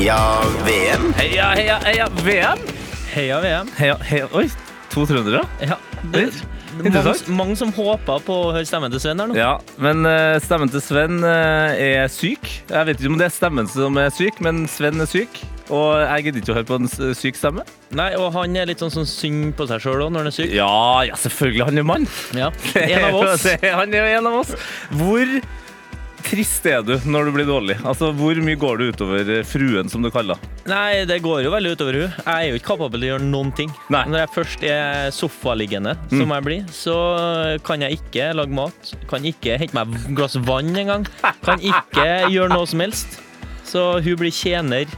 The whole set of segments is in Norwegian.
Heia VM. Heia, heia, heia VM! Heia VM. Heia, heia. Oi, to trøndere? Ja. Mange, mange som håper på å høre stemmen til Sven her nå. Ja, men uh, stemmen til Sven uh, er syk. Jeg vet ikke om det er stemmen som er syk, men Sven er syk. Og jeg gidder ikke å høre på en syk stemme. Nei, Og han er litt sånn som synger på seg sjøl òg når han er syk. Ja, ja, selvfølgelig. Han er mann. Ja. En av oss. Han er jo en av oss. Hvor trist er du når du blir dårlig? Altså, Hvor mye går det utover eh, fruen, som du kaller Nei, det går jo veldig utover hun. Jeg er jo ikke kapabel til å gjøre noen ting. Nei. Mm. Når jeg først er sofaliggende, som jeg blir, så kan jeg ikke lage mat. Kan ikke hente meg et glass vann engang. Kan ikke gjøre noe som helst. Så hun blir tjener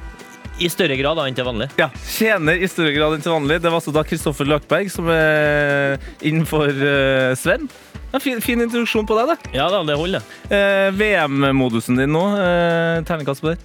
i større grad enn til vanlig. Ja, Tjener i større grad enn til vanlig. Det var altså da Kristoffer Løkberg som er innenfor uh, Sven. En fin, fin introduksjon på deg, da. Ja da, det holder. Eh, VM-modusen din nå. eh, Terningkast på det.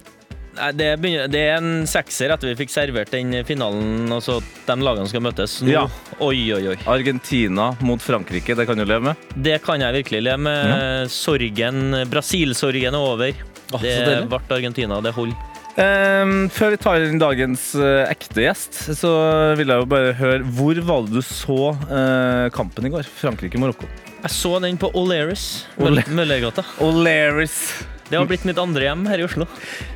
Nei, det, begynner, det er en sekser etter vi fikk servert den finalen, og så de lagene skal møtes. Nå, Ja. Oi, oi, oi. Argentina mot Frankrike, det kan du leve med. Det kan jeg virkelig leve med. Sorgen, Brasil-sorgen er over. Åh, det ble Argentina, det holder. Um, før vi tar inn dagens uh, ekte gjest, så vil jeg jo bare høre Hvor var det du så uh, kampen i går? Frankrike-Marokko. Jeg så den på O'Learys, Møllergata. O'Learys. Det har blitt mitt andre hjem her i Oslo.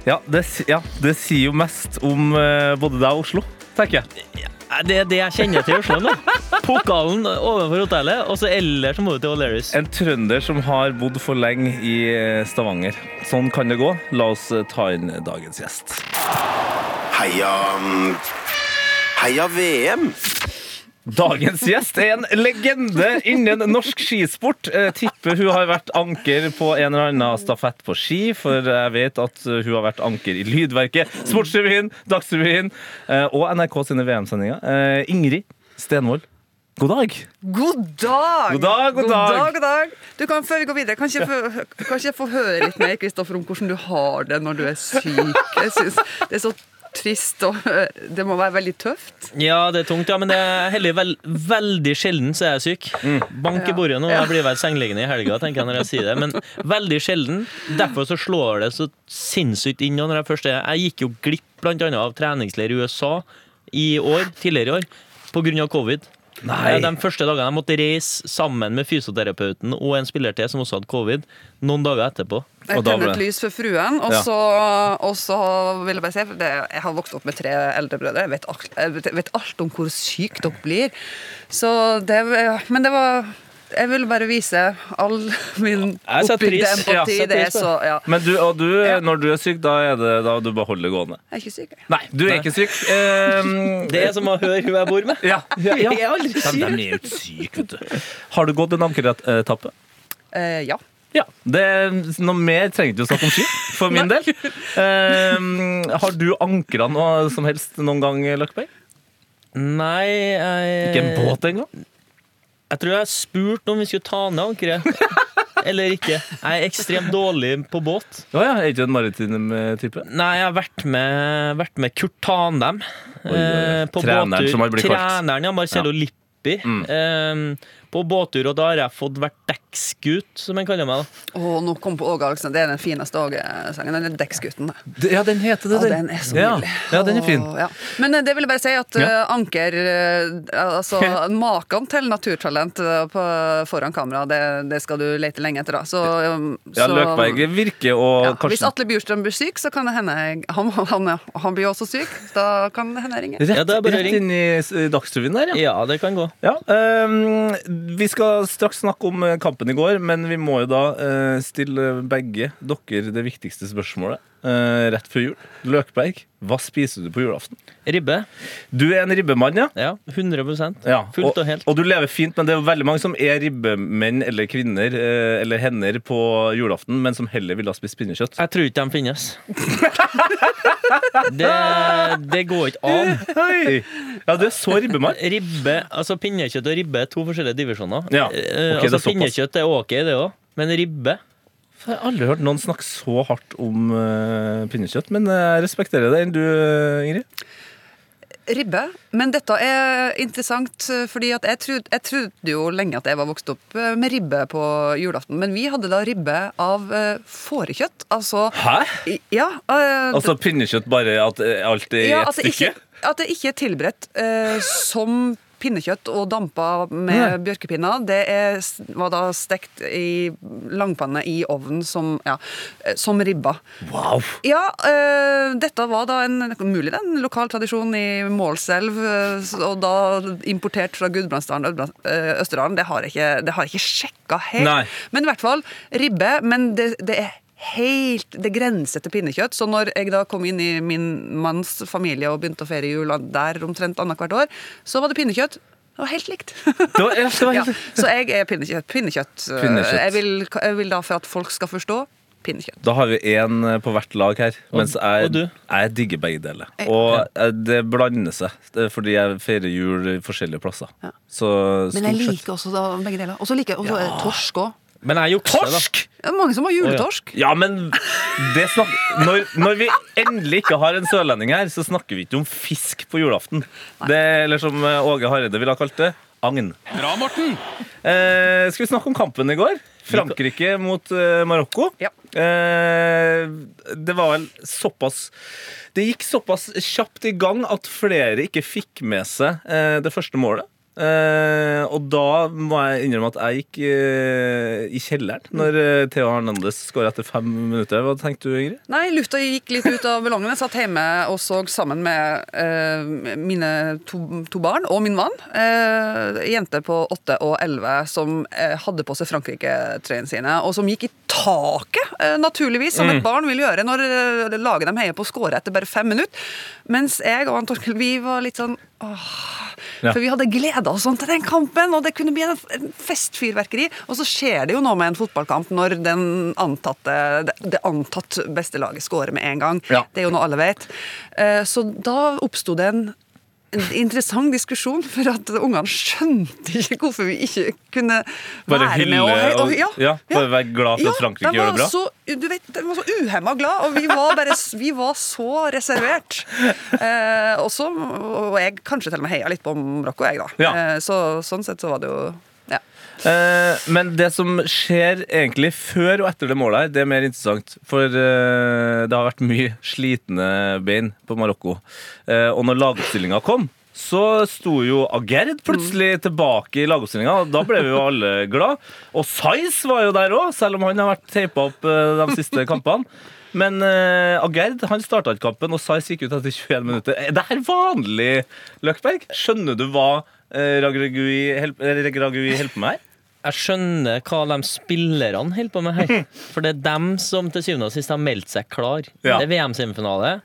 Ja, det, ja, det sier jo mest om uh, både deg og Oslo, tenker jeg. Det er det jeg kjenner til i Oslo nå. Pokalen overfor hotellet, og så ellers må du til O'Learys. En trønder som har bodd for lenge i eh, Stavanger. Sånn kan det gå. La oss eh, ta inn dagens gjest. Heia mm, Heia VM. Dagens gjest er en legende innen norsk skisport. Jeg tipper hun har vært anker på en eller annen stafett på ski, for jeg vet at hun har vært anker i Lydverket, Sportsrevyen, Dagsrevyen eh, og NRK sine VM-sendinger. Eh, Ingrid Stenvold, god dag. God dag! God dag, god dag. god dag. Du kan Før vi går videre, kan ikke få, kan ikke jeg få høre litt mer Kristoffer, om hvordan du har det når du er syk? Jeg synes Det er så trist og. Det må være veldig tøft. Ja, det er tungt, ja, men det er heldig, vel, veldig sjelden så er jeg syk. Bank i bordet nå. Jeg blir vel sengeliggende i helga, tenker jeg når jeg sier det. Men veldig sjelden. Derfor så slår det så sinnssykt inn nå når jeg først er Jeg gikk jo glipp annet av treningsleir i USA i år, tidligere i år, av covid. Nei. De første dagene jeg måtte reise sammen med fysioterapeuten og en spiller til som også hadde covid, noen dager etterpå. Jeg Og da tenner ble- et lys for fruen, og, Ja. så, og så vil jeg bare si for det, Jeg har vokst opp med tre eldre brødre. Jeg vet alt, jeg vet, vet alt om hvor syk dere blir. Så det, men det var Jeg ville bare vise all min oppbygde empati. Ja, det er så, ja. Men du, og du, Ja. når du er syk, da er det da du bare holder det gående? Jeg er ikke syk, jeg. Nei, du er ikke syk. Um, Det er som å høre hun jeg bor med. ja, ja, ja. Jeg er aldri syk. de er jo ikke syke, vet du. Har du gått en ankeretappe? Uh, ja. Ja. Det, noe mer trenger du å snakke om ski, for min del. Um, har du ankra noe som helst noen gang, Løkberg? Nei, jeg Ikke en båt engang? Jeg tror jeg spurte om vi skulle ta ned ankeret. Eller ikke. Jeg er ekstremt dårlig på båt. Å ja, er ikke du en maritim type? Nei, jeg har vært med, vært med Kurt Tanem. eh, på Treneren båttur. som har blitt kalt. Treneren, ja. Marcello Lippi. Mm. Eh, på båttur, og da har jeg fått vært dekksgut, som han kaller meg. da. Oh, nå kom på Åge Aleksander. Det er den fineste Åge-sangen. Den er Dekksgutten. det. Ja, den heter det. Ja, den. den er så Ja. nydelig. Ja, den er fin. Oh, ja. Men eh, det vil jeg bare si at Ja. eh, Anker eh, Altså, maken til naturtalent på, foran kamera, det, det skal du lete lenge etter, da. Så, um, Ja, Løkberg virker og ja, Hvis Atle Bjurstrøm blir syk, så kan det hende han, han, han blir også syk. Da kan det hende jeg ringer. Rett, Ja, det er bare rett inn i Dagsrevyen der, ja. Ja, det kan gå. Ja, ehm, Vi skal straks snakke om kampen i går, men vi må jo da eh, stille begge dere det viktigste spørsmålet eh, rett før jul. Løkberg, hva spiser du på julaften? Ribbe. Du er en ribbemann, ja? Ja, 100 ja. Fullt og helt. Og du lever fint, men det er veldig mange som er ribbemenn eller kvinner uh, eller hender på julaften, men som heller ville ha spist pinnekjøtt. Jeg tror ikke de finnes. Det, det går ikke an. Hei! Ja, du er så ribbemann. Ribbe, altså Pinnekjøtt og ribbe er to forskjellige divisjoner. Ja, Okay, uh, er altså. Pinnekjøtt er ok, det òg, men ribbe Jeg har aldri hørt noen snakke så hardt om uh, pinnekjøtt, men jeg respekterer det. Enn du, eh, Ingrid? ribbe, men dette er interessant, eh, fordi at jeg trodde, jeg trodde jo lenge at jeg var vokst opp eh, med ribbe på julaften, men vi hadde da ribbe av uh, fårekjøtt. Altså Hæ? Ja, uh, Altså pinnekjøtt, bare at eh, alt er i ja, ett altså, stykke? ikke, at det ikke er tilberedt eh, som pinnekjøtt og dampa med bjørkepinner. Det er, var da stekt i langpanne i ovnen som, ja, eh, som ribba. Wow! Ja, eh, dette var da en, mulig en lokal tradisjon i Målselv, eh, og da importert fra Gudbrandsdalen, Østerdalen. Det har jeg ikke, det har jeg ikke sjekka helt. Nei. Men i hvert fall ribbe. Men det, det er helt det grenser til pinnekjøtt. Så når jeg da kom inn i min manns familie og begynte å feire jul der omtrent annethvert år, så var det pinnekjøtt. Det var helt likt. Det var, det var ja, så jeg er pinnekjøtt. pinnekjøtt. eh, Pinnekjøtt. Jeg, vil, jeg vil da, for at folk skal forstå, pinnekjøtt. Da har vi én på hvert lag her, mens jeg, og du? jeg digger begge deler. Og eh, det blander seg, fordi jeg feirer jul i forskjellige plasser. Ja. Så Men jeg liker også da, begge deler. Og så liker jeg også eh, torsk òg. Men jeg jukser, da. Torsk! Det er mange som har juletorsk. Ja, men det snak når, når vi endelig ikke har en sørlending her, så snakker vi ikke om fisk på julaften. Det, eller som eh, Åge Hareide ville ha kalt det, agn. Bra, Morten! Eh, skal vi snakke om kampen i går? Frankrike mot eh, Marokko. Ja. Eh, det var vel såpass Det gikk såpass kjapt i gang at flere ikke fikk med seg eh, det første målet. Eh, og da må jeg innrømme at jeg gikk uh, i kjelleren når uh, Theo Hernandez skåra etter fem minutter. Hva tenkte du, Ingrid? Nei, lufta gikk litt ut av ballongen. Jeg satt hjemme og så sammen med mine to, to barn og min mann. jenter jente på 8 og 11 som hadde på seg Frankrike-trøyene sine, og som gikk i taket, naturligvis, som et barn vil gjøre når laget de heier på å skåre etter bare fem minutter. Mens jeg og Torkel, vi var litt sånn åh, Ja. For vi hadde gleda oss sånn til den kampen, og det kunne bli en festfyrverkeri. Og så skjer det jo noe med en fotballkamp når den antatte, det, det antatt beste laget scorer med en gang. Ja. Det er jo noe alle vet. Eh, Så da oppsto det en, en interessant diskusjon, for at ungene skjønte ikke hvorfor vi ikke kunne Bare være hylle med. og- og, ja, bare være glad for at Frankrike gjør det bra. Så, du vet, de var så uhemma glad, og vi var, bare, vi var så reservert. Eh, også, og jeg kanskje til og med heia litt på Marokko, jeg, da. Ja. Eh, så, sånn sett så var det jo ja. Eh, men det som skjer egentlig før og etter det målet her, det er mer interessant. For eh, det har vært mye slitne bein på Marokko. Eh, og når lagoppstillinga kom, så sto jo Agerd plutselig tilbake i lagoppstillinga. Da ble vi jo alle glad. Og Saiz var jo der òg, selv om han har vært teipa opp eh, de siste kampene. Men uh, Agerd han starta ikke kampen, og Saiz gikk ut etter 21 minutter. Er det her vanlig, Løkberg? Skjønner du hva uh, Regragui holder på med her? Jeg skjønner hva de spillerne holder på med her. For det er dem som til syvende og sist har meldt seg klar. Ja. Det er VM-semifinale.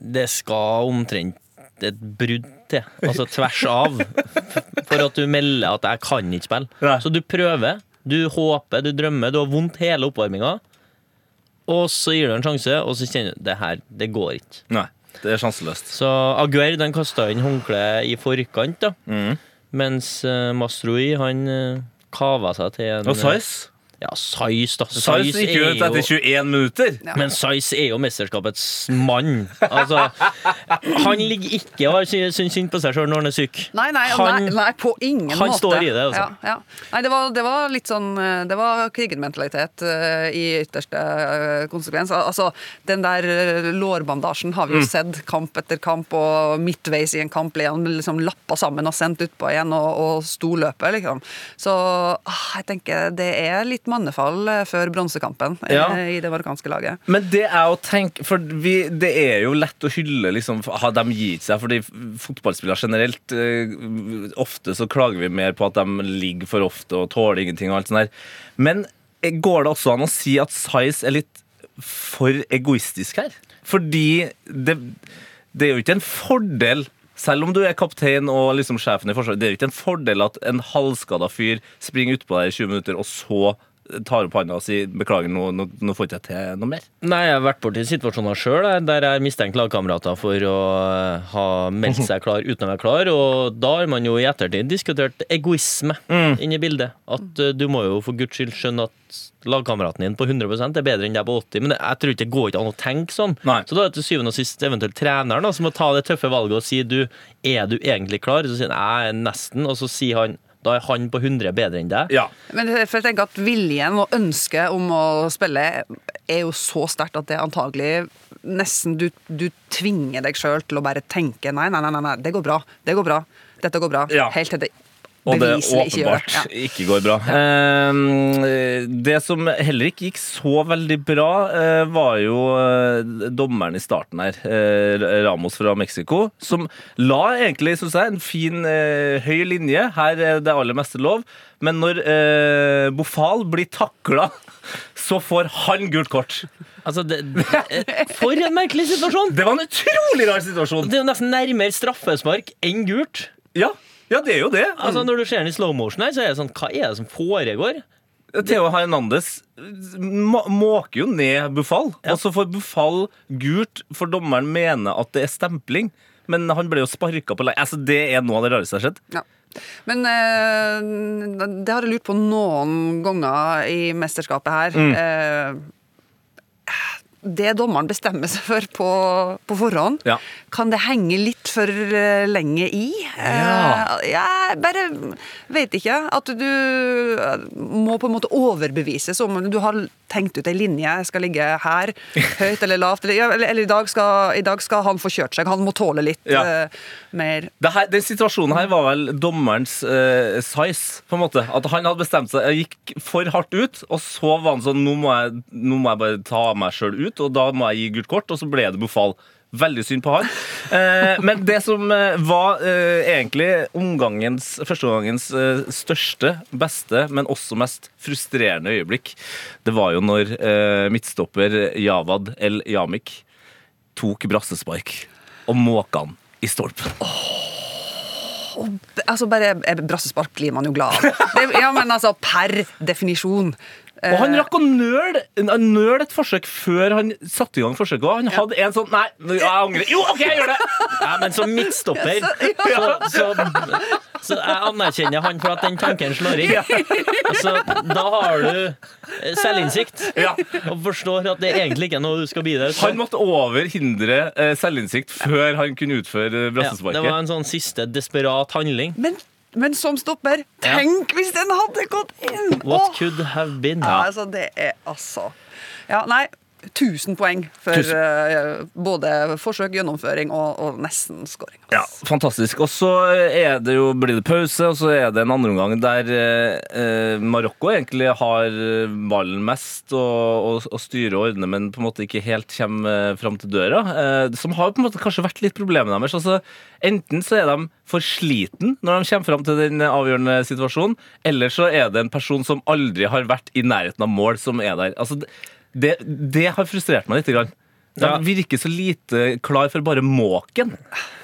Det skal omtrent et brudd til. Altså tvers av. For at du melder at 'jeg kan ikke spille'. Nei. Så du prøver, du håper, du drømmer, du har vondt hele oppvarminga. Og så gir du en sjanse, og så kjenner du det her, det går ikke. Nei, det er sjanseløst. Så Aguer den kasta inn håndkleet i forkant, da. Mm. Mens uh, Masroi han uh, kava seg til en Og Saiz? Ja, Sais, da. Saiz gikk jo ut etter 21 minutter. Men Sais er jo mesterskapets mann. Altså, han ligger ikke og syns synd på seg sjøl når han er syk. Nei, nei, Han- nei, nei, på ingen han måte. står i det, altså. Ja, ja. Nei, det var, det var litt sånn eh, Det var krigenmentalitet uh, i ytterste eh, konsekvens. Altså, den der eh, lårbandasjen har vi Mm. jo sett kamp etter kamp, og midtveis i en kamp ble han liksom lappa sammen og sendt utpå igjen, og, og sto løpet, liksom. Så ah, jeg tenker det er litt mannefall eh, før bronsekampen eh, Ja. i det marokkanske laget. Men det er å tenke For vi, det er jo lett å hylle liksom, har de gitt seg, fordi fotballspillere generelt eh, Ofte så klager vi mer på at de ligger for ofte og tåler ingenting og alt sånt der. Men går det også an å si at Size er litt for egoistisk her? Fordi det, det er jo ikke en fordel selv om du er kaptein og liksom sjefen i Forsvaret, det er jo ikke en fordel at en halvskada fyr springer utpå deg i 20 minutter, og så tar opp hånda og sier 'beklager, nå, nå, nå får ikke jeg til noe mer'? Nei, jeg har vært borti situasjoner sjøl der jeg har mistenkt lagkamerater for å eh, ha meldt seg klar uten å være klar. Og da har man jo i ettertid diskutert egoisme inn i bildet. At eh, du må jo for guds skyld skjønne at lagkameraten din på 100% er bedre enn deg på 80 Men det, jeg tror ikke det går ikke an å tenke sånn. Nei. Så da er det til syvende og sist eventuelt treneren da, som må ta det tøffe valget og si du, er du egentlig klar? Så sier han jeg er nesten, og så sier han da er han på 100 bedre enn deg. Ja. Men for jeg tenker at viljen og ønsket om å spille er jo så sterkt at det er antagelig nesten du, du tvinger deg sjøl til å bare tenke nei, nei, nei, nei, nei, det går bra. Det går bra. Dette går bra. Ja. Helt til det Og det beviselig ikke åpenbart. Ja. ikke går bra. Eh, det som heller ikke gikk så veldig bra, eh, var jo eh, dommeren i starten her, eh, Ramos fra Mexico, som la egentlig, synes jeg, en fin høy linje. Her er det aller meste lov. Men når Bofal blir takla, så får han gult kort. Altså, det, det, for en merkelig situasjon! Det var en utrolig rar situasjon. Det er jo nesten nærmere straffespark enn gult. Ja, ja det er jo det. Altså Når du ser den i slow motion, her, så er det sånn Hva er det som foregår? Theo Hernandez måker jo ned Buffal, og så får Buffal gult for dommeren mener at det er stempling. Men han ble jo sparka på leir. Altså, det er noe av det rareste som har skjedd. Ja. Men eh, det har jeg lurt på noen ganger i mesterskapet her. Mm. Eh, det dommeren bestemmer seg for på, på forhånd, Ja. Kan det henge litt for eh, lenge i? Ja. Eh, jeg bare vet ikke. At du eh, må på en måte overbevises om du har tenkt ut ei linje, jeg skal ligge her, høyt eller lavt. Eller, eller, eller i, dag skal, i dag skal han få kjørt seg, han må tåle litt Ja. uh, mer. Her, den situasjonen her var vel dommerens uh, size, på en måte. At han hadde bestemt seg, jeg gikk for hardt ut, og så var han sånn Nå må jeg, nå må jeg bare ta meg sjøl ut, og da må jeg gi gult kort, og så ble det befal. Veldig synd på han. Eh, men det som eh, var eh, egentlig omgangens, førsteomgangens eh, største, beste, men også mest frustrerende øyeblikk, det var jo når eh, midtstopper Javad El Yamik tok brassespark og han i stolpen. Altså bare eh, Brassespark blir man jo glad av. Ja, men altså, per definisjon. Og han Eh, rakk å nøle nøl et forsøk før han satte i gang forsøket. Og han hadde en sånn Nei, jeg angrer. Jo, OK, jeg gjør det! Ja, men som midtstopper så, så, så jeg anerkjenner han for at den tanken slår inn. Altså, da har du selvinnsikt og forstår at det egentlig ikke er noe du skal bidra Han måtte over hindre eh, selvinnsikt før han kunne utføre Ja, det var en sånn siste desperat handling. men, men som stopper, tenk hvis den hadde gått inn! What could have been? Ja, altså, det er altså Ja, nei. 1000 poeng for eh, både forsøk, gjennomføring og, og nesten scoring. Ja, fantastisk. Og så det jo, blir det pause, og så er det en andre omgang der eh, Marokko egentlig har ballen mest og, og, og styrer og ordner, men på en måte ikke helt kommer fram til døra. Uh, som har på en måte kanskje vært litt problemet deres. Altså, enten så er de for sliten når de kommer fram til den avgjørende situasjonen, eller så er det en person som aldri har vært i nærheten av mål, som er der. Altså, det, det har frustrert meg litt. Grann. De Ja. virker så lite klar for bare måken.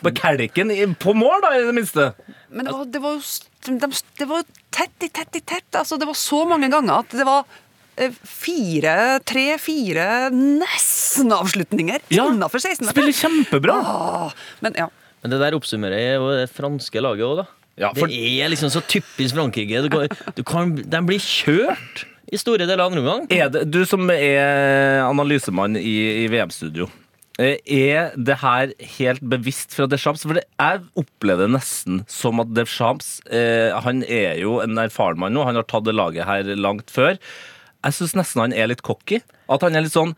Bare kelken på mål, da, i det minste. Men det var, det var jo de, det var tett i tett i tett. Altså, det var så mange ganger at det var eh, fire, tre-fire nesten-avslutninger Ja, innafor 16 Spiller kjempebra. Åh, men ja. Men det der oppsummerer jo det franske laget òg, da. Ja, for- Det er liksom så typisk Frankrike. Du kan, du kan, de blir kjørt i store deler av andre omgang. Det, du som er analysemann i, i VM-studio, eh, er det her helt bevisst fra Deschamps? For det, jeg opplever det nesten som at Deschamps eh, Han er jo en erfaren mann nå, han har tatt det laget her langt før. Jeg syns nesten han er litt cocky. At han er litt sånn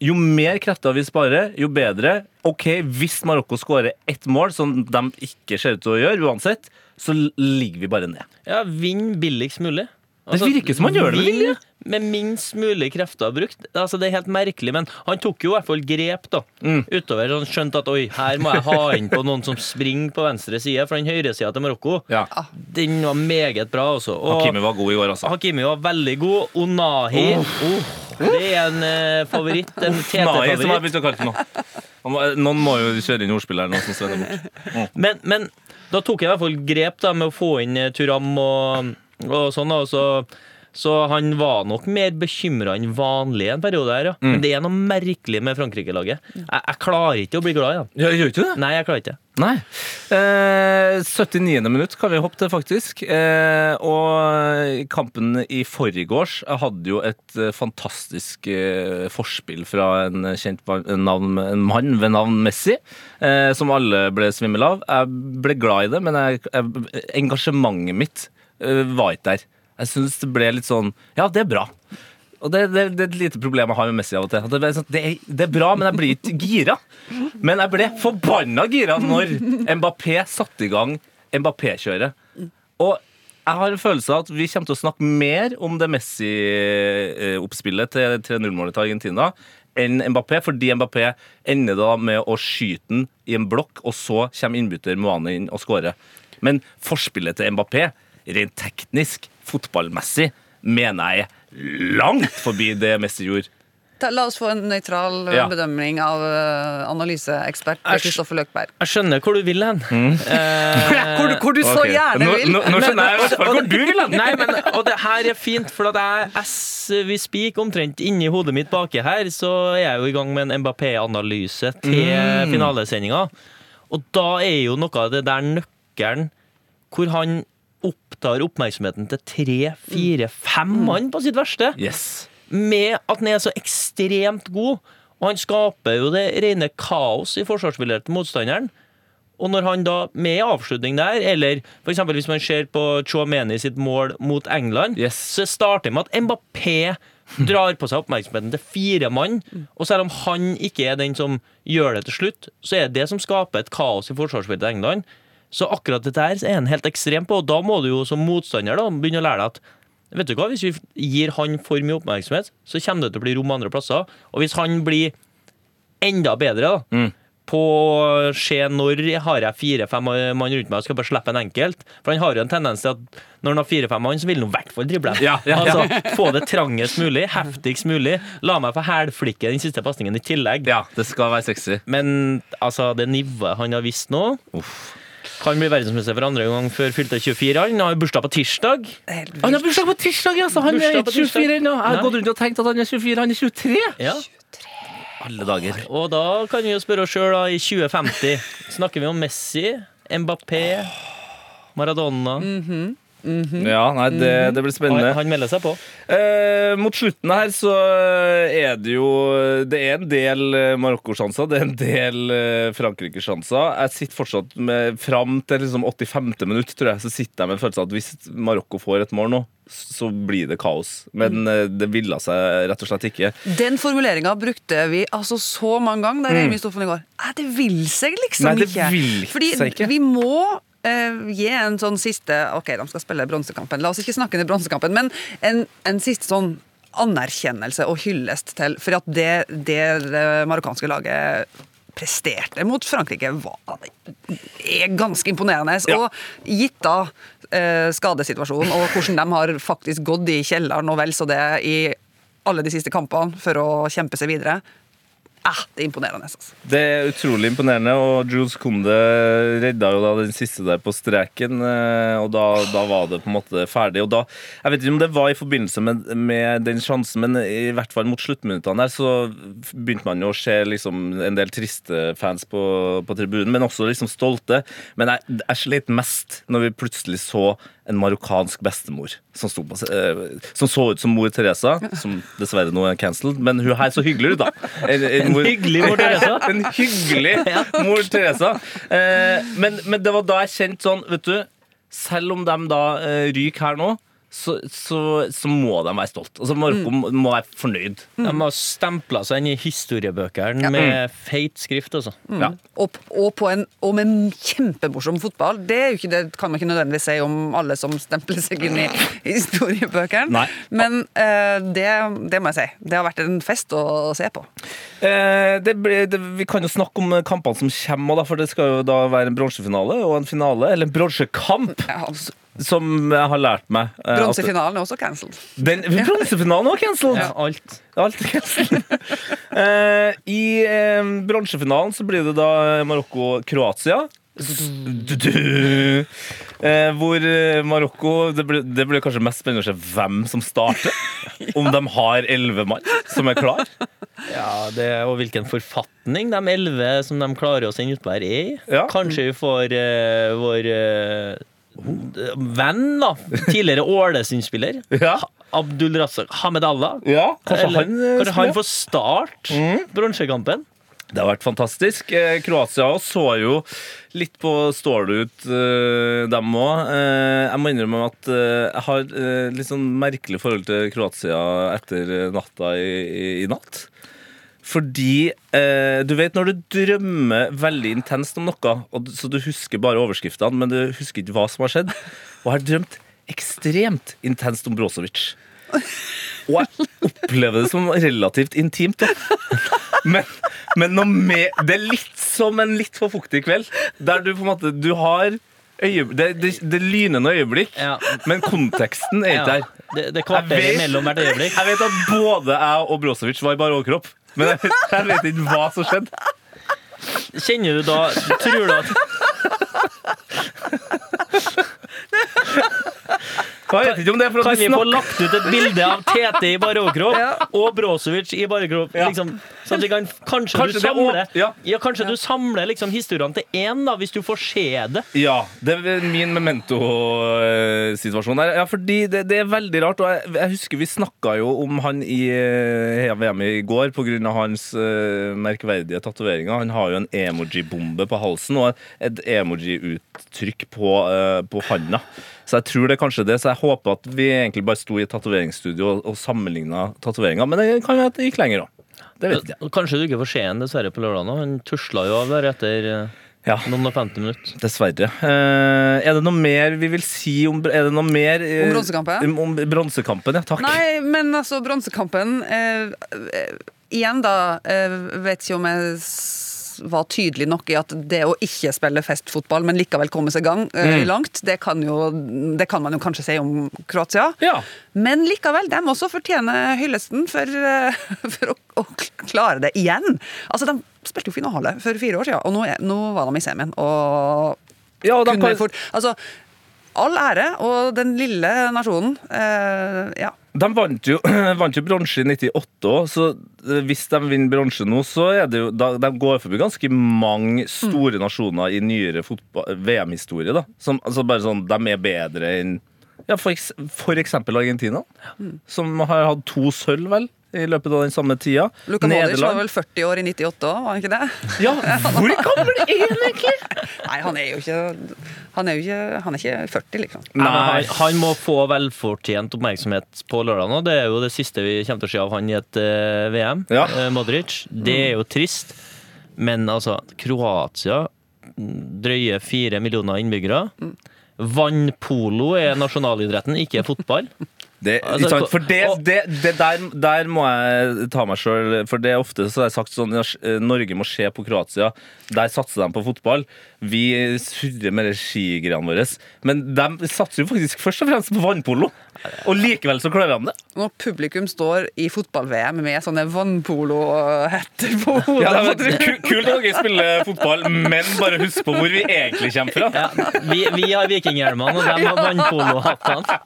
jo mer krefter vi sparer, jo bedre. Ok, Hvis Marokko skårer ett mål, som de ikke ser ut til å gjøre uansett, så ligger vi bare ned. Ja, Vinn billigst mulig. Altså, Det virker som han gjør det med vilje. Med minst mulig krefter brukt. Altså, det er helt merkelig, men han tok jo i hvert fall grep da Mm. utover. Han skjønte at oi, her må jeg ha inn på noen som springer på venstre side, for den høyresida til Marokko, Ja. den var meget bra også. Og Hakimi var god i går, altså. Hakimi var veldig god. Onahi oh, Det er en eh, favoritt. En Nei, som jeg TT-favoritt. begynte å kalle det nå. Må- Noen må jo kjøre inn ordspill her nå som bort. Men, men da tok jeg i hvert fall grep da med å få inn eh, Turam og, og sånn. Og så Så han var nok mer bekymra enn vanlig en periode her, ja. Mm. Men det er noe merkelig med Frankrike-laget. Jeg, jeg klarer ikke å bli glad i dem. Ja, gjør ikke det? Nei, jeg klarer ikke. Nei. Eh, 79. minutt kan vi hoppe til, faktisk. Eh, og kampen i forgårs hadde jo et eh, fantastisk eh, forspill fra en kjent navn, en mann ved navn Messi, eh, som alle ble svimmel av. Jeg ble glad i det, men jeg, jeg, engasjementet mitt var ikke der. Jeg syns det ble litt sånn Ja, det er bra. Og det, det, det er et lite problem jeg har med Messi av og til. Det, sånn, det er bra, men jeg blir ikke gira. Men jeg ble forbanna gira når Mbappé satte i gang Mbappé-kjøret. Og jeg har en følelse av at vi kommer til å snakke mer om det Messi-oppspillet til 3-0-målet til Argentina enn Mbappé, fordi Mbappé ender da med å skyte den i en blokk, og så kommer innbytter Moane inn og skårer. Men forspillet til Mbappé, rent teknisk, fotballmessig, mener jeg er langt forbi det Messi gjorde. La oss få en nøytral eh, Ja. bedømning av eh, analyseekspert Kristoffer Løkberg. Jeg skjønner hvor du vil hen. Eh, Hvor, du- hvor du så gjerne Nå- vil. nå- nå skjønner jeg i hvert fall hvor du vil hen. Nei, men, og det her er fint, for at jeg, as we speak, omtrent inni hodet mitt baki her, så er jeg jo i gang med en Mbappé-analyse til Mm. finalesendinga. Og da er jo noe av det der nøkkelen hvor han opptar oppmerksomheten til tre, fire, fem mann på sitt verste. Yes. Med at han er så ekstremt god. Og han skaper jo det rene kaos i forsvarsspillet til motstanderen. Og når han da, med avslutning der, eller eksempel hvis man ser på Chouameni sitt mål mot England, Yes. så starter det med at Mbappé drar på seg oppmerksomheten til fire mann. Og selv om han ikke er den som gjør det til slutt, så er det det som skaper et kaos i forsvarsspillet til England. Så akkurat dette her er han helt ekstrem på, og da må du jo som motstander da begynne å lære deg at Vet du hva, Hvis vi gir han for mye oppmerksomhet, så kommer det til å bli rom andre plasser. Og hvis han blir enda bedre da, Mm. på å se når har jeg fire-fem mann rundt meg og skal bare slippe en enkelt For han har jo en tendens til at når han har fire-fem mann, så vil han i hvert fall drible. Ja, ja, ja. Altså, få det trangest mulig, heftigst mulig. La meg få hælflikke den siste pasningen i tillegg. Ja, det skal være sexy. Men altså, det nivået han har vist nå Kan bli verdensmester for andre gang før fylte 24. Han har bursdag på tirsdag. Han har bursdag på tirsdag, altså! han er ikke 24 ennå. Jeg har gått rundt og tenkt at han er 24, han er 23. Ja. Alle dager. Og da kan vi jo spørre oss sjøl, da, i 2050 snakker vi om Messi, Mbappé, Maradona Ja, nei, det, det blir spennende. han melder seg på. Eh, mot slutten her så er det jo Det er en del eh, Marokko-sjanser, det er en del eh, Frankrike-sjanser. Jeg sitter fortsatt med Fram til liksom 85. minutt, tror jeg, så sitter jeg med en følelse av at hvis Marokko får et mål nå, så blir det kaos. Men eh, det ville seg rett og slett ikke. Den formuleringa brukte vi altså så mange ganger der hjemme i går. Nei, det vil seg liksom Mm. Nei, det ikke. vil Fordi seg ikke. vi må eh, gi en sånn siste Ok, de skal spille bronsekampen. La oss ikke snakke ned bronsekampen, men en, en siste sånn anerkjennelse og hyllest til For at det, det det marokkanske laget presterte mot Frankrike, var, er ganske imponerende. Ja. Og gitt da eh, skadesituasjonen og hvordan de har faktisk gått i kjelleren og vel så det i alle de siste kampene for å kjempe seg videre. Eh, det er imponerende. Altså. Det er utrolig imponerende, og Jules Kunde redda jo da den siste der på streken. eh, Og da, da var det på en måte ferdig. Og da, Jeg vet ikke om det var i forbindelse med, med den sjansen, men i hvert fall mot sluttminuttene der, så begynte man jo å se liksom en del triste fans på, på tribunen, men også liksom stolte. Men jeg, jeg slet mest når vi plutselig så en marokkansk bestemor som, på, eh, som så ut som mor Teresa, som dessverre nå er cancelled, men hun her så hyggelig ut, da. En, en mor- hyggelig mor Teresa. en hyggelig mor Teresa. Eh, men, men det var da jeg kjente sånn, vet du Selv om de da eh, ryker her nå, så, så, så må de være stolt. Altså Marokko må- må være fornøyd. De har stempla seg inn i historiebøkene Ja. med feit skrift. Altså. Ja. Og, og, på en, og med en kjempemorsom fotball. Det, er jo ikke, det kan man ikke nødvendigvis si om alle som stempler seg inn i historiebøkene. Men eh, det, det må jeg si. Det har vært en fest å se på. Eh, det ble, det, vi kan jo snakke om kampene som kommer, da, for det skal jo da være en bronsefinale og en finale, eller en bronsekamp, Ja. s- som jeg har lært meg. Uh, Bronsefinalen er også cancelled. Den Bronsefinalen var cancelled! Ja, alt. Alt cancelled. Eh, I uh, bronsefinalen så blir det da Marokko-Kroatia. Eh, hvor Marokko det blir, det blir kanskje mest spennende å se hvem som starter. Om de har elleve mann som er klar. Ja, det, Og hvilken forfatning de elleve som de klarer å sende utpå her, er i. Ja. Kanskje vi får eh, vår eh, venn, da. Tidligere Ålesund-spiller. Ja. Abdul Razak Hamed Allah. Ja, kanskje Eller, han, eh, kanskje han får start bronsekampen. Det har vært fantastisk. Eh, Kroatia så jo litt på stålet ut, eh, dem òg. Jeg må innrømme at jeg har litt sånn merkelig forhold til Kroatia etter natta i, i, i natt. Fordi eh, du vet når du drømmer veldig intenst om noe, og, så du husker bare overskriftene, men du husker ikke hva som har skjedd. Og jeg har drømt ekstremt intenst om Brozovic. Og jeg opplever det som relativt intimt. Da. Men, men med, det er litt som en litt for fuktig kveld, der du på en måte du har Øyeblikk, det, det, det lynende øyeblikk, Ja. men konteksten er ikke Ja. der. Det, det kvarteret imellom mellom hvert øyeblikk. Jeg vet at både jeg og Brosevic var i bar overkropp, men jeg, jeg vet ikke hva som skjedde. Kjenner du da Tror du at Jeg vet ikke om det er for at Kan vi vi få snakker lagt ut et bilde av Tete i Ja. og Brosevic i bare overkropp? Ja. Liksom, sånn at vi kan, kanskje, Kanskje du det er samler, åp- ja. kanskje du samler liksom historiene til én, da, hvis du får se det. Ja, det er min memento-situasjon her. Ja, fordi det, det er veldig rart. Og jeg, jeg husker vi snakka jo om han i eh, VM i går pga. hans eh, merkverdige tatoveringer. Han har jo en emoji-bombe på halsen og et emoji-uttrykk på, uh, på handa. Så jeg tror det er kanskje det. Så jeg håper at vi egentlig bare sto i tatoveringsstudio og, og sammenligna tatoveringer. Men det kan jo at det gikk lenger òg. Det vet jeg. Kanskje du ikke får se ham dessverre på lørdag nå. Han tusla jo av der etter eh, Ja. noen og 50 minutter. Dessverre. Eh, er det noe mer vi vil si om Er det noe mer eh, Om bronsekampen? Om, om bronsekampen, ja. Takk. Nei, men altså, bronsekampen eh, eh, Igjen, da. Eh, vet ikke om jeg var tydelig nok i at det å ikke spille festfotball, men likevel komme seg gang mm. langt, det kan, jo, det kan man jo kanskje si om Kroatia. Ja. Men likevel, de også fortjener hyllesten for, eh, for å, å klare det igjen. Altså, De spilte jo finale for fire år siden, og nå, nå var de i semien. Og Ja, kan- fort Altså, all ære, og den lille nasjonen eh, Ja. De vant jo, vant jo bronse i 98 òg, så eh, hvis de vinner bronse nå, så er det jo da, De går forbi ganske mange store nasjoner i nyere VM-historie. da Som altså bare sånn, De er bedre enn ja, for, eks, for eksempel Argentina, som har hatt to sølv, vel, i løpet av den samme tida. Luka Modric var vel 40 år i 98 òg, var han ikke det? Ja, hvor gammel er han egentlig? Nei, han er jo ikke Han er jo ikke, han er ikke 40, liksom. Nei, han, må få velfortjent oppmerksomhet på lørdag nå. Det er jo det siste vi kommer til å se av han i et uh, VM. Ja. Uh, Modric. Det er jo trist. Men altså, Kroatia mm, Drøye fire millioner innbyggere. Vannpolo er nasjonalidretten, ikke fotball. Det, Altså. For det, det, det der, der må jeg ta meg sjøl. For det er ofte så har jeg sagt sånn eh, Norge må se på Kroatia. Der satser de på fotball. Vi surrer med skigreiene våre. Men de satser jo faktisk først og fremst på vannpolo. Og likevel så klarer han det. Når publikum står i fotball-VM med sånne vannpolo-hetter på hodet Ja, det er Kult at dere spiller fotball, men bare husk på hvor vi egentlig kommer fra. Ja, vi, vi har vikinghjelmene, og de har vannpolohattene.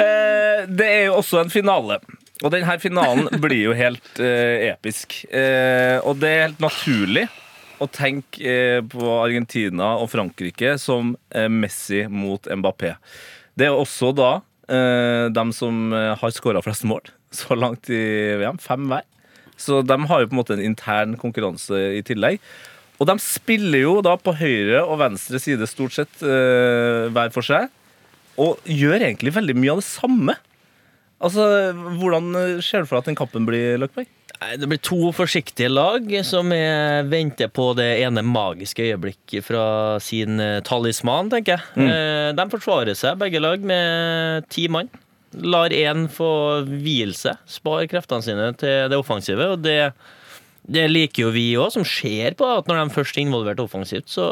Eh, det er jo også en finale. Og denne finalen blir jo helt eh, episk. Eh, og det er helt naturlig å tenke eh, på Argentina og Frankrike som eh, Messi mot Mbappé. Det er også da eh, dem som eh, har skåra flest mål så langt i VM. Fem hver. Så de har jo på en måte en intern konkurranse i tillegg. Og de spiller jo da på høyre og venstre side stort sett eh, hver for seg. Og gjør egentlig veldig mye av det samme. Altså, Hvordan ser du for deg at den kampen blir, Løkberg? Det blir to forsiktige lag som er, venter på det ene magiske øyeblikket fra sin eh, talisman, tenker jeg. Mm. De forsvarer seg, begge lag, med ti mann. Lar én få hvile seg, spare kreftene sine til det offensive. og det det liker jo vi òg, som ser på at når de først er involvert offensivt, så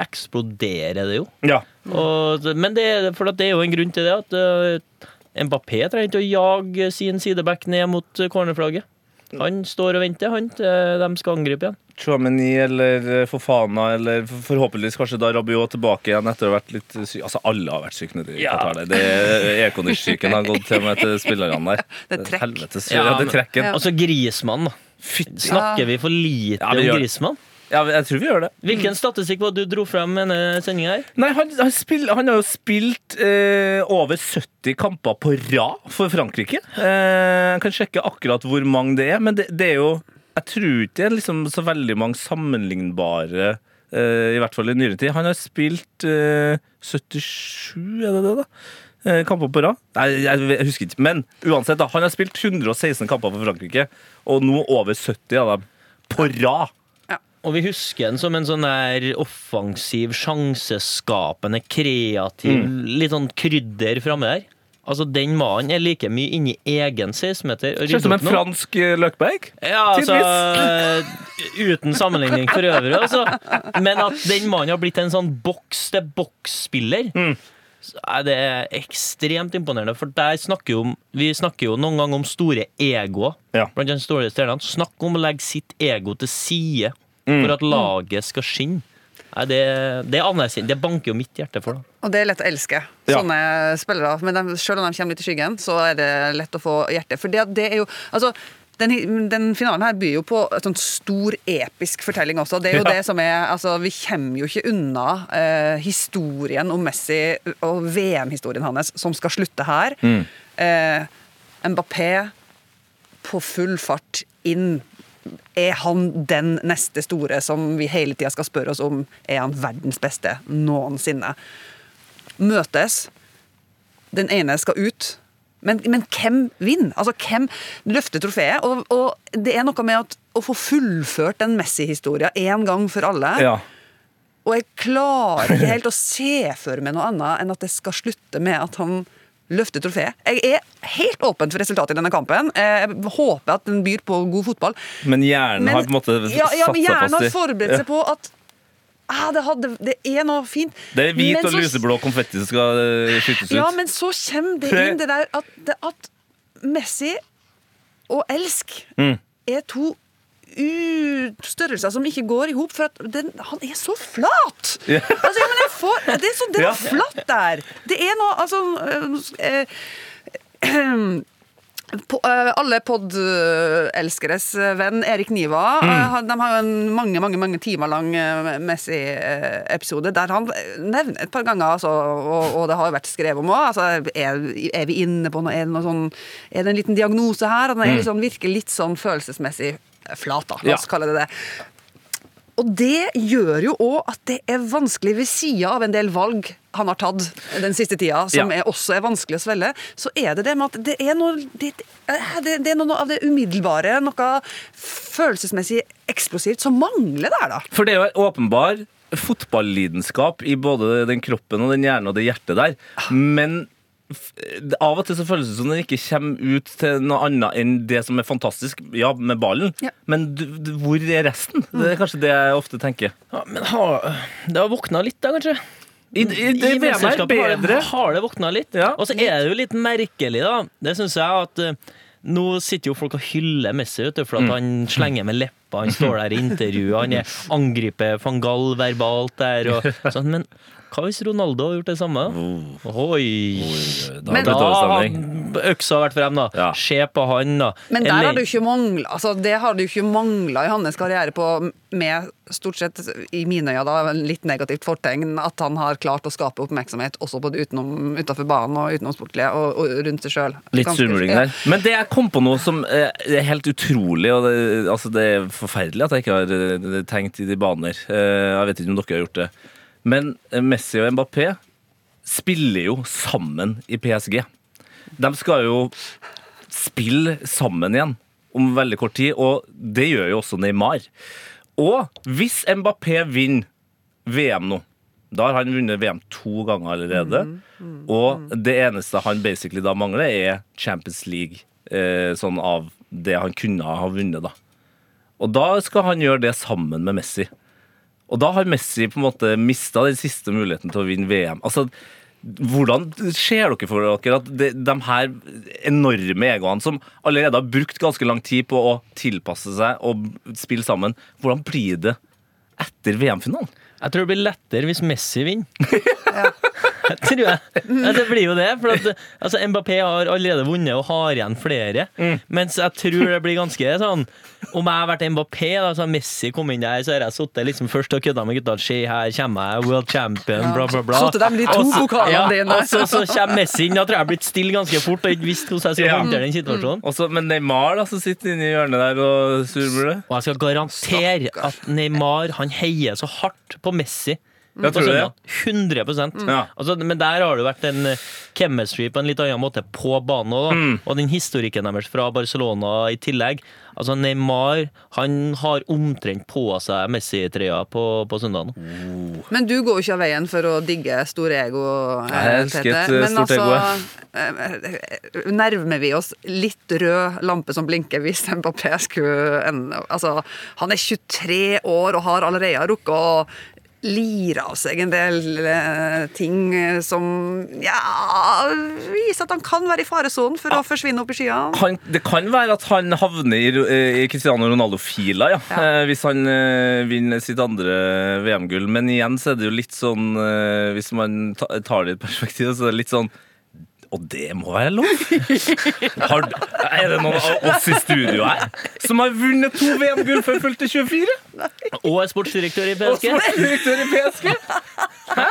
eksploderer det jo. Ja. Og, men det, for det er jo en grunn til det. At uh, Mbappé trenger ikke å jage sin sideback ned mot eh, cornerflagget. Han står og venter, han, de skal angripe igjen. Chouameni eller eh, Fofana eller forhåpentligvis kanskje da Rabiot tilbake igjen etter å ha vært litt syk. Altså, alle har vært syke nede i Ja. Qatar. Det har gått til med til spillerne der. Det er trekk. Helvetes, Ja, ja, det er trekken. Ja. Altså Grismann, da. Snakker vi for lite Ja, om. Grismann? Ja, jeg tror vi gjør det. Hvilken statistikk var det du dro frem med denne sendinga her? Nei, han, han, spill, han har jo spilt eh, over 70 kamper på rad for Frankrike. Eh, jeg kan sjekke akkurat hvor mange det er, men det, det er jo Jeg tror ikke det er liksom så veldig mange sammenlignbare eh, I hvert fall i nyere tid. Han har spilt eh, 77, er det det, da? Eh, kamper på rad? Nei, jeg husker ikke. Men uansett, da. Han har spilt 116 kamper for Frankrike, og nå over 70 av dem på rad. Og vi husker den som en sånn der offensiv, sjanseskapende, kreativ Litt sånn krydder framme der. Altså, Den mannen er like mye inni egen 16-meter. og Ser ut som en noe. fransk eh, Løkberg. Ja, altså Uten sammenligning for øvrig, altså. Men at den mannen har blitt en sånn boks-til-boks-spiller Mm. er det ekstremt imponerende. For der snakker jo Vi snakker jo noen ganger om store egoer Ja. blant de store stjernene. Snakk om å legge sitt ego til side Mm. For at laget skal skinne. Nei, det, det Det banker jo mitt hjerte for. da Og det er lett å elske Ja. spillere. Men de, selv om de kommer litt i skyggen, så er det lett å få hjertet. For det, det er jo Altså, den, den finalen her byr jo på en sånn stor, episk fortelling også. Det er jo Ja. det som er Altså, vi kommer jo ikke unna eh, historien om Messi og VM-historien hans, som skal slutte her. Mm. Eh, Mbappé på full fart inn. Er han den neste store som vi hele tida skal spørre oss om er han verdens beste noensinne? Møtes. Den ene skal ut. Men, men hvem vinner? Altså, hvem løfter trofeet? Og, og det er noe med at å få fullført den Messi-historia én gang for alle Ja. Og jeg klarer ikke helt å se for meg noe annet enn at det skal slutte med at han løfter trofeet. Jeg er helt åpen for resultatet i denne kampen. Jeg håper at den byr på god fotball. Men hjernen har på en måte ja, ja, men hjernen har forberedt seg på at ah, det, hadde, det er noe fint. Det er hvit Men og så- lyseblå konfetti som skal eh, skytes ut. Ja, men så kommer det inn det der at, at Messi og elsk Mm. er to størrelser som ikke går i hop, for at den, han er så flat! Yeah. Altså, men jeg får, det er så det er flatt der. Det er noe Altså øh, øh, på, uh, alle pod-elskeres venn Erik Niva Mm. uh, De har jo en mange mange, mange timer lang uh, Messi-episode der han nevner et par ganger, altså, og, og det har jo vært skrevet om òg altså, er, er vi inne på noe, er det, noe sånn, er det en liten diagnose her? At han er litt sånn, virker litt sånn følelsesmessig flat, da. La oss Ja. kalle det det. Og det gjør jo òg at det er vanskelig ved sida av en del valg han har tatt den siste tida, som Ja. er også er vanskelig å svelge, så er det det med at det er noe Det, det, det er noe av det umiddelbare, noe følelsesmessig eksplosivt, som mangler der, da. For det er jo en åpenbar fotballidenskap i både den kroppen og den hjernen og det hjertet der. Men f- av og til så føles det som den ikke kommer ut til noe annet enn det som er fantastisk, ja, med ballen. Ja. Men du, du, hvor er resten? Det er kanskje det jeg ofte tenker. Ja, men ha, det har våkna litt, da, kanskje? I, i, i, I er mesterskapet har det- Har det våkna litt? Ja. Og så er det jo litt merkelig, da. Det syns jeg at eh, nå sitter jo folk og hyller Messi vet du, for at Mm. han slenger med leppa, han står der i intervjuet, han er, angriper van Gall verbalt der og sånn. Men hva hvis Ronaldo har gjort det samme? Oi! Da Men- Da har øksa vært frem, da. Ja. Se på han, da. Men der har det ikke mangla altså, Det har du ikke mangla i hans karriere på, med stort sett, i mine øyne, da, en litt negativt fortegn, at han har klart å skape oppmerksomhet også på det utenom, utenfor banen og utenomsportlige og, og rundt seg sjøl. Litt surmuling der. Men det jeg kom på nå som eh, er helt utrolig, og det, altså det er forferdelig at jeg ikke har eh, tenkt i de baner. Eh, Jeg vet ikke om dere har gjort det. Men Messi og Mbappé spiller jo sammen i PSG. De skal jo spille sammen igjen om veldig kort tid, og det gjør jo også Neymar. Og hvis Mbappé vinner VM nå da har han vunnet VM to ganger allerede. Og det eneste han basically da mangler, er Champions League. Eh, sånn av det han kunne ha vunnet, da. Og da skal han gjøre det sammen med Messi. Og da har Messi på en måte mista den siste muligheten til å vinne VM. Altså, Hvordan ser dere for dere at de, de her enorme egoene som allerede har brukt ganske lang tid på å tilpasse seg og spille sammen, hvordan blir det etter VM-finalen? Jeg tror det blir lettere hvis Messi vinner. tror jeg. Det blir jo det. For at, altså, Mbappé har allerede vunnet og har igjen flere. Mens jeg tror det blir ganske sånn Om jeg har vært Mbappé, da, så har Messi kommet inn der, så har jeg sittet liksom først og kødda med gutta. Se her kommer jeg, world champion, bla, bla, bla. Satte dem de to pokalene ja, dine. Og så, så kommer Messi inn. Da tror jeg jeg har blitt stille ganske fort og ikke visst hvordan jeg skal Ja. håndtere den situasjonen. Også, men Neymar da, som sitter inne i hjørnet der og surmuler. Og jeg skal garantere at Neymar han heier så hardt på Messi. Ja, på tror det? søndag. 100% altså, Men der har det vært en eh, chemistry på en litt annen måte på banen òg. Mm. Og den historikken deres fra Barcelona i tillegg. Altså Neymar han har omtrent på seg Messi-trøya på, på søndagen. Oh. Men du går jo ikke av veien for å digge store ego. eh, Jeg elsker et, eh, Men stort altså, eh, Nærmer vi oss litt rød lampe som blinker hvis Mbappé skulle ende Altså, han er 23 år og har allerede rukket å lire av seg en del eh, ting eh, som ja, viser at han kan være i faresonen for å forsvinne opp i skyene. Det kan være at han havner i, i Cristiano Ronaldo-fila, ja. Ja. Eh, hvis han eh, vinner sitt andre VM-gull. Men igjen så er det jo litt sånn eh, Hvis man tar det i perspektiv, så er det litt sånn og det må være lov? Har, er det noen av oss i studio her som har vunnet to VM-gull før fylte 24? Og er sportsdirektør i Og PSG. sportsdirektør i PSG? Hæ?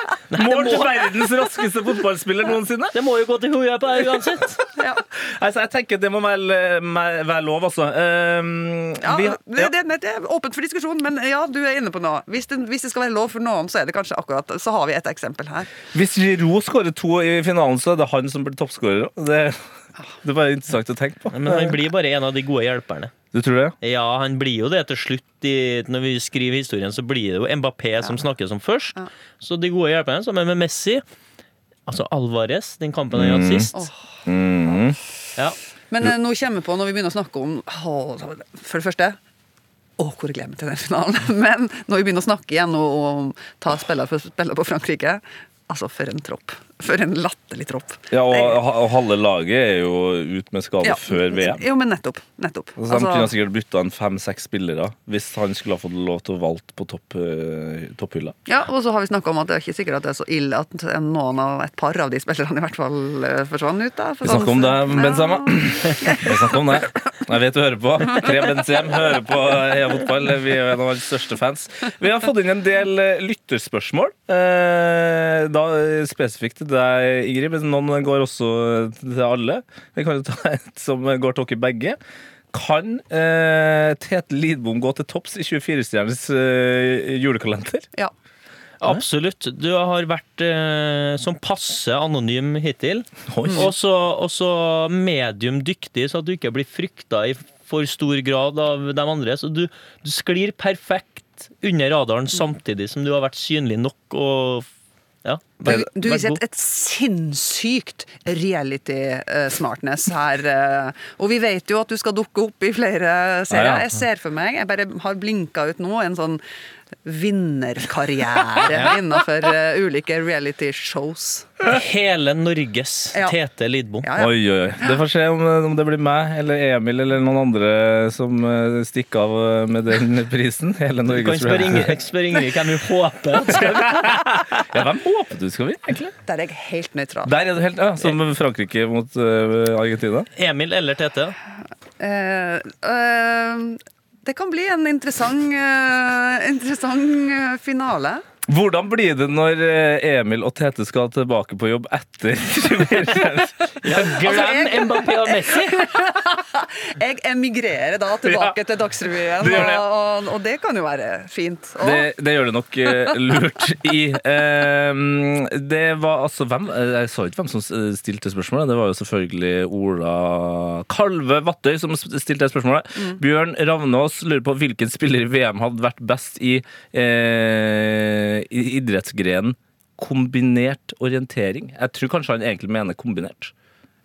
Mål til verdens raskeste fotballspiller noensinne? Det må jo gå til hodet på deg uansett. Ja. Altså, jeg tenker det må være, være lov, altså. Um, Ja, vi, det, det, det er åpent for diskusjon, men ja, du er inne på noe. Hvis det, hvis det skal være lov for noen, så er det kanskje akkurat Så har vi et eksempel her. Hvis Giroud skårer to i finalen, så er det han som blir toppskårer. Det, det er bare interessant å tenke på. Men han blir bare en av de gode hjelperne. Du tror det? Ja, han blir jo det til slutt. I, når vi skriver historien, så blir det jo Mbappé som snakkes om først. Ja. Så de gode hjelperne, som er med Messi Altså Alvarez, den kampen han hadde sist. Mhm. Ja. Men eh, nå kommer vi på, når vi begynner å snakke om For det første å, hvor jeg gleder meg til den finalen. Men når vi begynner å snakke igjen og, og ta spiller for spiller på Frankrike Altså, for en tropp. For en latterlig tropp. Ja, og, og halve laget er jo ut med skade Ja. før VM. Jo, men nettopp. nettopp. Altså, de kunne sikkert bytta en fem-seks spillere hvis han skulle ha fått lov til å valgt på topp, eh, topphylla. ja, og så har vi snakka om at det er ikke sikkert at det er så ille at noen av et par av de spillerne i hvert fall eh, forsvant ut. da. For Vi snakker om det, Benzema. Benzema. Vi snakker om det. Jeg vet du hører på. Krem Benzem hører på Heia Fotball. Vi er en av hans største fans. Vi har fått inn en del eh, lytterspørsmål. Da spesifikt til deg, Ingrid, men noen går også til alle. Vi kan jo ta et som går til dere begge. Kan eh, Tete Lidbom gå til topps i 24-stjerners eh, julekalender? Ja. Absolutt. Du har vært eh, som passe anonym hittil. Og så medium dyktig, så at du ikke blir frykta i for stor grad av de andre. Så du, du sklir perfekt under radaren samtidig som du har vært synlig nok og ja, vær- du du viser et, et sinnssykt reality-smartness her. eh, Og vi vet jo at du skal dukke opp i flere serier. Jeg ser for meg, jeg bare har blinka ut nå, en sånn vinnerkarriere innenfor uh, ulike reality-shows. Hele Norges Ja. Tete Lidbom. Ja, ja. Oi, oi, oi. Det får se om, om det blir meg eller Emil eller noen andre som uh, stikker av eh, med den prisen. Hele Du kan spørre Ingrid, hvem hun håper. at skal- Ja, hvem håper du skal vinne, egentlig? Der er jeg helt nøytral. Der er du helt, ja, Som Frankrike mot uh, Argentina. Emil eller Tete? Uh, eh, det kan bli en interessant, uh, interessant eh, finale. Hvordan blir det når eh, Emil og Tete skal tilbake på jobb etter Glenn, jeg- Mbappé og Messi! Jeg emigrerer da tilbake Ja, til Dagsrevyen, det det. og, og, og det kan jo være fint. Og, Det, det gjør det nok uh, lurt i. Ehm, det var altså hvem eh, Jeg sa ikke hvem som stilte spørsmålet. Det var jo selvfølgelig Ola Kalve Vattøy som stilte det spørsmålet. Bjørn Ravnås lurer på hvilken spiller i VM hadde vært best i, uh, i idrettsgrenen kombinert orientering. Jeg tror kanskje han egentlig mener kombinert.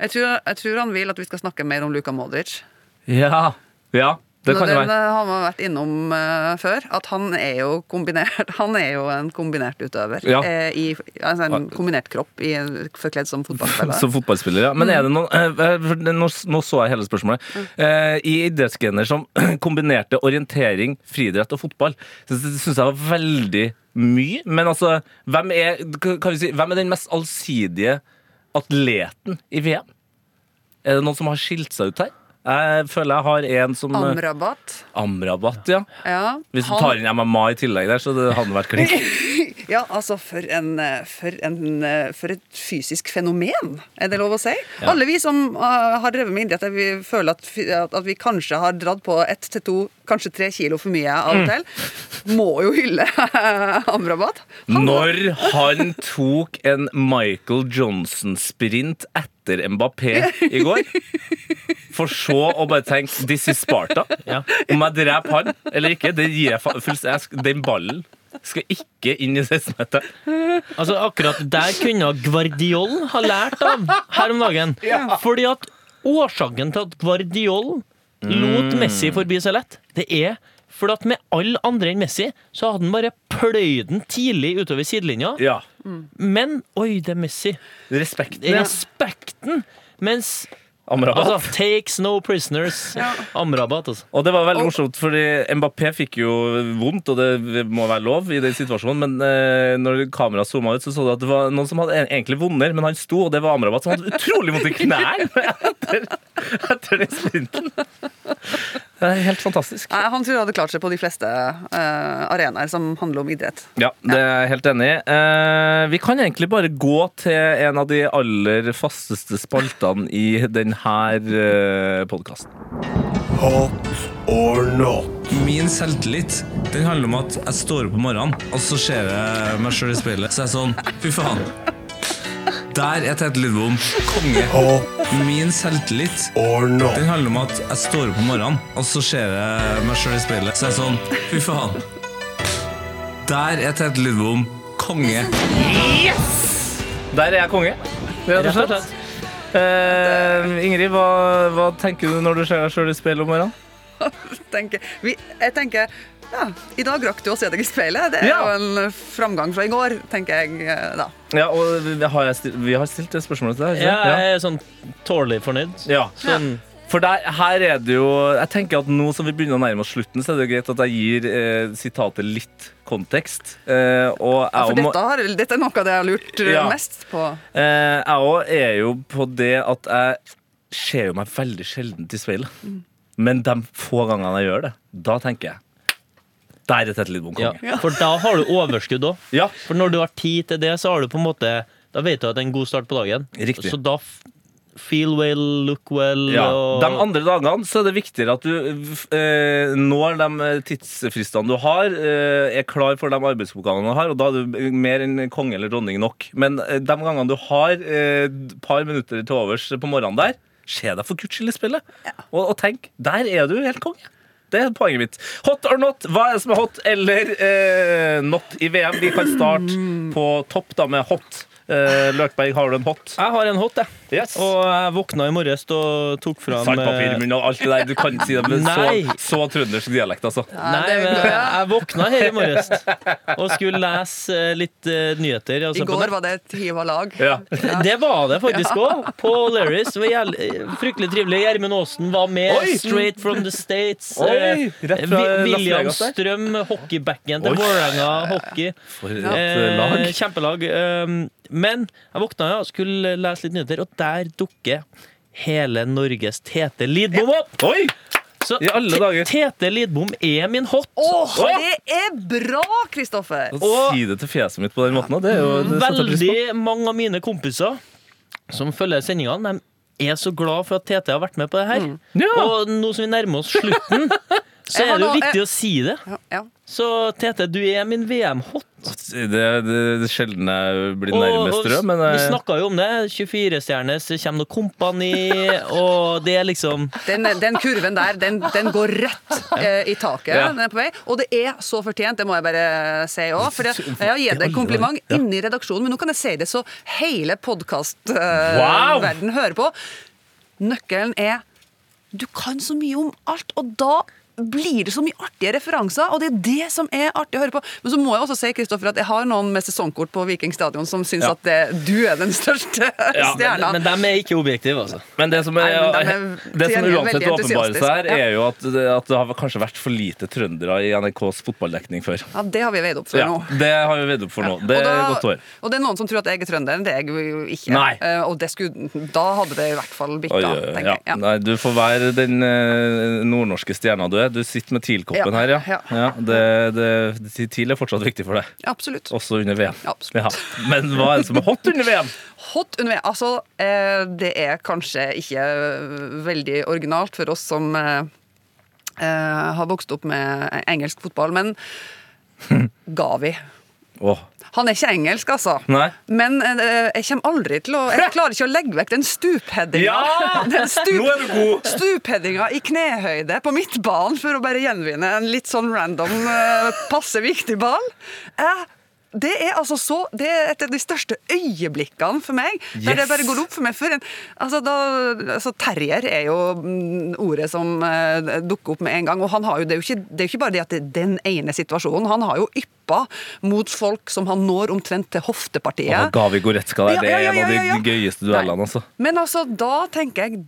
jeg, tror, jeg tror han vil at vi skal snakke mer om Luka Modric. Ja, ja Det kan det være. eh, har man vært innom uh, før, at han er jo kombinert Han er jo en kombinert utøver. Ja. Uh, i, altså en kombinert kropp i, forkledd som fotballspiller. Som fotballspiller, ja. Men er det noen uh, nå, nå så jeg hele spørsmålet. Eh, I idrettsgener som kombinerte orientering, friidrett og fotball, syns jeg var veldig mye. Men altså, hvem er, kan vi si, hvem er den mest allsidige atleten i VM? Er det noen som har skilt seg ut her? Jeg føler jeg har en som eh, Amrabat. Amrabat, ja. Ja, Hvis du tar inn MMA i tillegg der, så det hadde vært klink. Ja, altså for, en, eh, for, en, eh, for et fysisk fenomen, er det lov å si? Alle vi som har drevet med idrett, vi føler at, at vi kanskje har dratt på ett til to, kanskje tre kilo for mye av og til, må jo hylle Amrabat. Han- Når han tok en Michael Johnson-sprint etter Mbappé i går, for så å bare tenke 'this is Sparta'. Ja. Om jeg dreper han eller ikke, det gir jeg fa- fullst- jeg sk- Den ballen skal ikke inn i 16-meteren. Altså Akkurat der kunne Guardiol ha lært av her om dagen. Fordi at årsaken til at Guardiol lot Messi forbi seg lett, det er fordi at med alle andre enn Messi, så hadde han bare pløyd den tidlig utover sidelinja. Ja. Men oi, det er Messi. Respekten. Respekten. Mens Amrabat. Altså, takes no prisoners. Amrabat, altså. Og det var veldig morsomt, fordi Mbappé fikk jo vondt, og det må være lov i den situasjonen, men eh, når kameraet zooma ut, så så du at det var noen som hadde egentlig vunnet, men han sto, og det var Amrabat, som hadde utrolig vondt i knærne etter, etter den sprinten. Det er helt fantastisk. Nei, han tror jeg hadde klart seg på de fleste uh, arenaer som handler om idrett. Ja, det er jeg helt enig i. Uh, vi kan egentlig bare gå til en av de aller fasteste spaltene i denne uh, podkasten. Hot or not? Min selvtillit den handler om at jeg står opp om morgenen, og så ser jeg meg sjøl i speilet. Så jeg er sånn Fy faen. Der er Tete Lidbom konge. Og Min selvtillit or no. den handler om at jeg står opp om morgenen, og så ser jeg meg sjøl i speilet. Så er sånn Fy faen. Der er Tete Lidbom konge. Yes! Der er jeg konge. Rett og slett. Uh, Ingrid, hva, hva tenker du når du ser deg sjøl i speilet om morgenen? Tenker, vi, jeg tenker ja, I dag rakk du å se deg i speilet. Det er Ja. jo en framgang fra i går, tenker jeg eh, da. Ja, og vi har, jeg stilt, vi har stilt det spørsmålet til deg. Ja, jeg er sånn tålelig fornøyd. Ja. Sånn, For der, her er det jo Jeg tenker at nå som vi begynner å nærme oss slutten, så er det jo greit at jeg gir eh, sitatet litt kontekst. Eh, og Ja, for dette, har, dette er noe av det jeg har lurt eh, Ja. mest på. eh, jeg òg er jo på det at jeg ser jo meg veldig sjelden i speilet. Men de få gangene jeg gjør det, da tenker jeg Der er Tete Lidbom ja. For da har du overskudd òg. Ja. For når du har tid til det, så har du på en måte Da vet du at det er en god start på dagen. Riktig. Så da feel well, look well Ja. og De andre dagene så er det viktigere at du eh, når de tidsfristene du har, eh, er klar for de arbeidsoppgavene du har, og da er du mer enn konge eller dronning nok. Men eh, de gangene du har et par minutter til overs på morgenen der, se deg for guds skyld i spillet. Og, og tenk, der er du helt konge. Det er poenget mitt. Hot or not? Hva er det som er hot eller eh, not i VM? Vi kan starte på topp da med hot. Eh, Løkberg, har du en hot? Jeg har en hot, jeg. Yes. Og jeg våkna i morges og tok fram Sandpapir i munnen og alt det der. Du kan ikke si det med så, så trøndersk dialekt, altså. Nei, men jeg våkna her i morges og skulle lese eh, litt uh, nyheter. I Altså, på går var det et hiv av lag. Ja. Det var det faktisk òg. På Larris fryktelig trivelig. Gjermund Aasen var med. Oi! Straight from the States. Oi, rett fra Vi- William Strøm, hockeybacken til Vålerenga hockey. For et lag. Kjempelag. Men jeg våkna ja, og skulle lese litt nyheter, og der dukker hele Norges Tete Lidbom opp! Oi! Så I alle dager. Tete Lidbom er min hot. Åh, det er bra, Kristoffer! Å si det til fjeset mitt på den måten, det er jo det. Veldig mange av mine kompiser som følger sendingene, de er så glad for at Tete har vært med på det her. Ja. Og nå som vi nærmer oss slutten, så er det jo viktig å si det. Ja, ja. Så Tete, du er min VM-hot. Det, det, det er sjelden jeg blir nærmest rød, men Vi eh, snakka jo om det. 24-stjernes kommer noe kompani, og det er liksom Den, den kurven der, den, den går rett eh, i taket. Ja. Den er på vei. Og det er så fortjent, det må jeg bare si òg. For jeg, jeg har gitt deg kompliment Ja. inni redaksjonen, men nå kan jeg si det så hele Wow! hører på. Nøkkelen er du kan så mye om alt, og da blir det så mye artige referanser, og det er det som er artig å høre på. Men så må jeg også si Kristoffer, at jeg har noen med sesongkort på Viking stadion som syns Ja. at det, du er den største stjerna. Men de er ikke objektive, altså. Men det som, er, Nei, de er det som er uansett åpenbare åpenbarer her, er jo at det, at det har kanskje vært for lite trøndere i NRKs fotballdekning før. Ja, det har vi veid opp for Ja, nå. det har vi veid opp for nå. Det er da, godt år. og det er noen som tror at jeg er trønder. Det er jeg jo ikke. Nei. Eh, og det skulle, da hadde det i hvert fall bikka, tenker ja. jeg. Ja. Nei, du får være den eh, nordnorske stjerna du er. Du sitter med TIL-koppen Ja, her, ja. ja. det, det, TIL er fortsatt viktig for deg, Absolutt. også under VM. Absolutt. Ja. Men hva er det som er hot under VM? Hot under VM. Altså, eh, det er kanskje ikke veldig originalt for oss som eh, eh, har vokst opp med engelsk fotball, men Gavi. Åh, Han er ikke engelsk, altså. Nei. Men eh, jeg kommer aldri til å Jeg klarer ikke å legge vekk den stupheadinga. Ja! Den stup! Stupheadinga i knehøyde på midtbanen for å bare gjenvinne en litt sånn random, eh, passe viktig ball. Eh, det er altså så Det er et av de største øyeblikkene for meg. Der det bare går opp for meg for en, altså da, altså Terrier er jo mm, ordet som uh, dukker opp med en gang. Og han har jo, det, er jo ikke, det er jo ikke bare det at det er den ene situasjonen. Han har jo yppa mot folk som han når omtrent til hoftepartiet. Åh, Gavi Goretzka der, Ja, det ja, er ja, en av de ja, ja. gøyeste duellene, altså. Men altså, da tenker jeg det,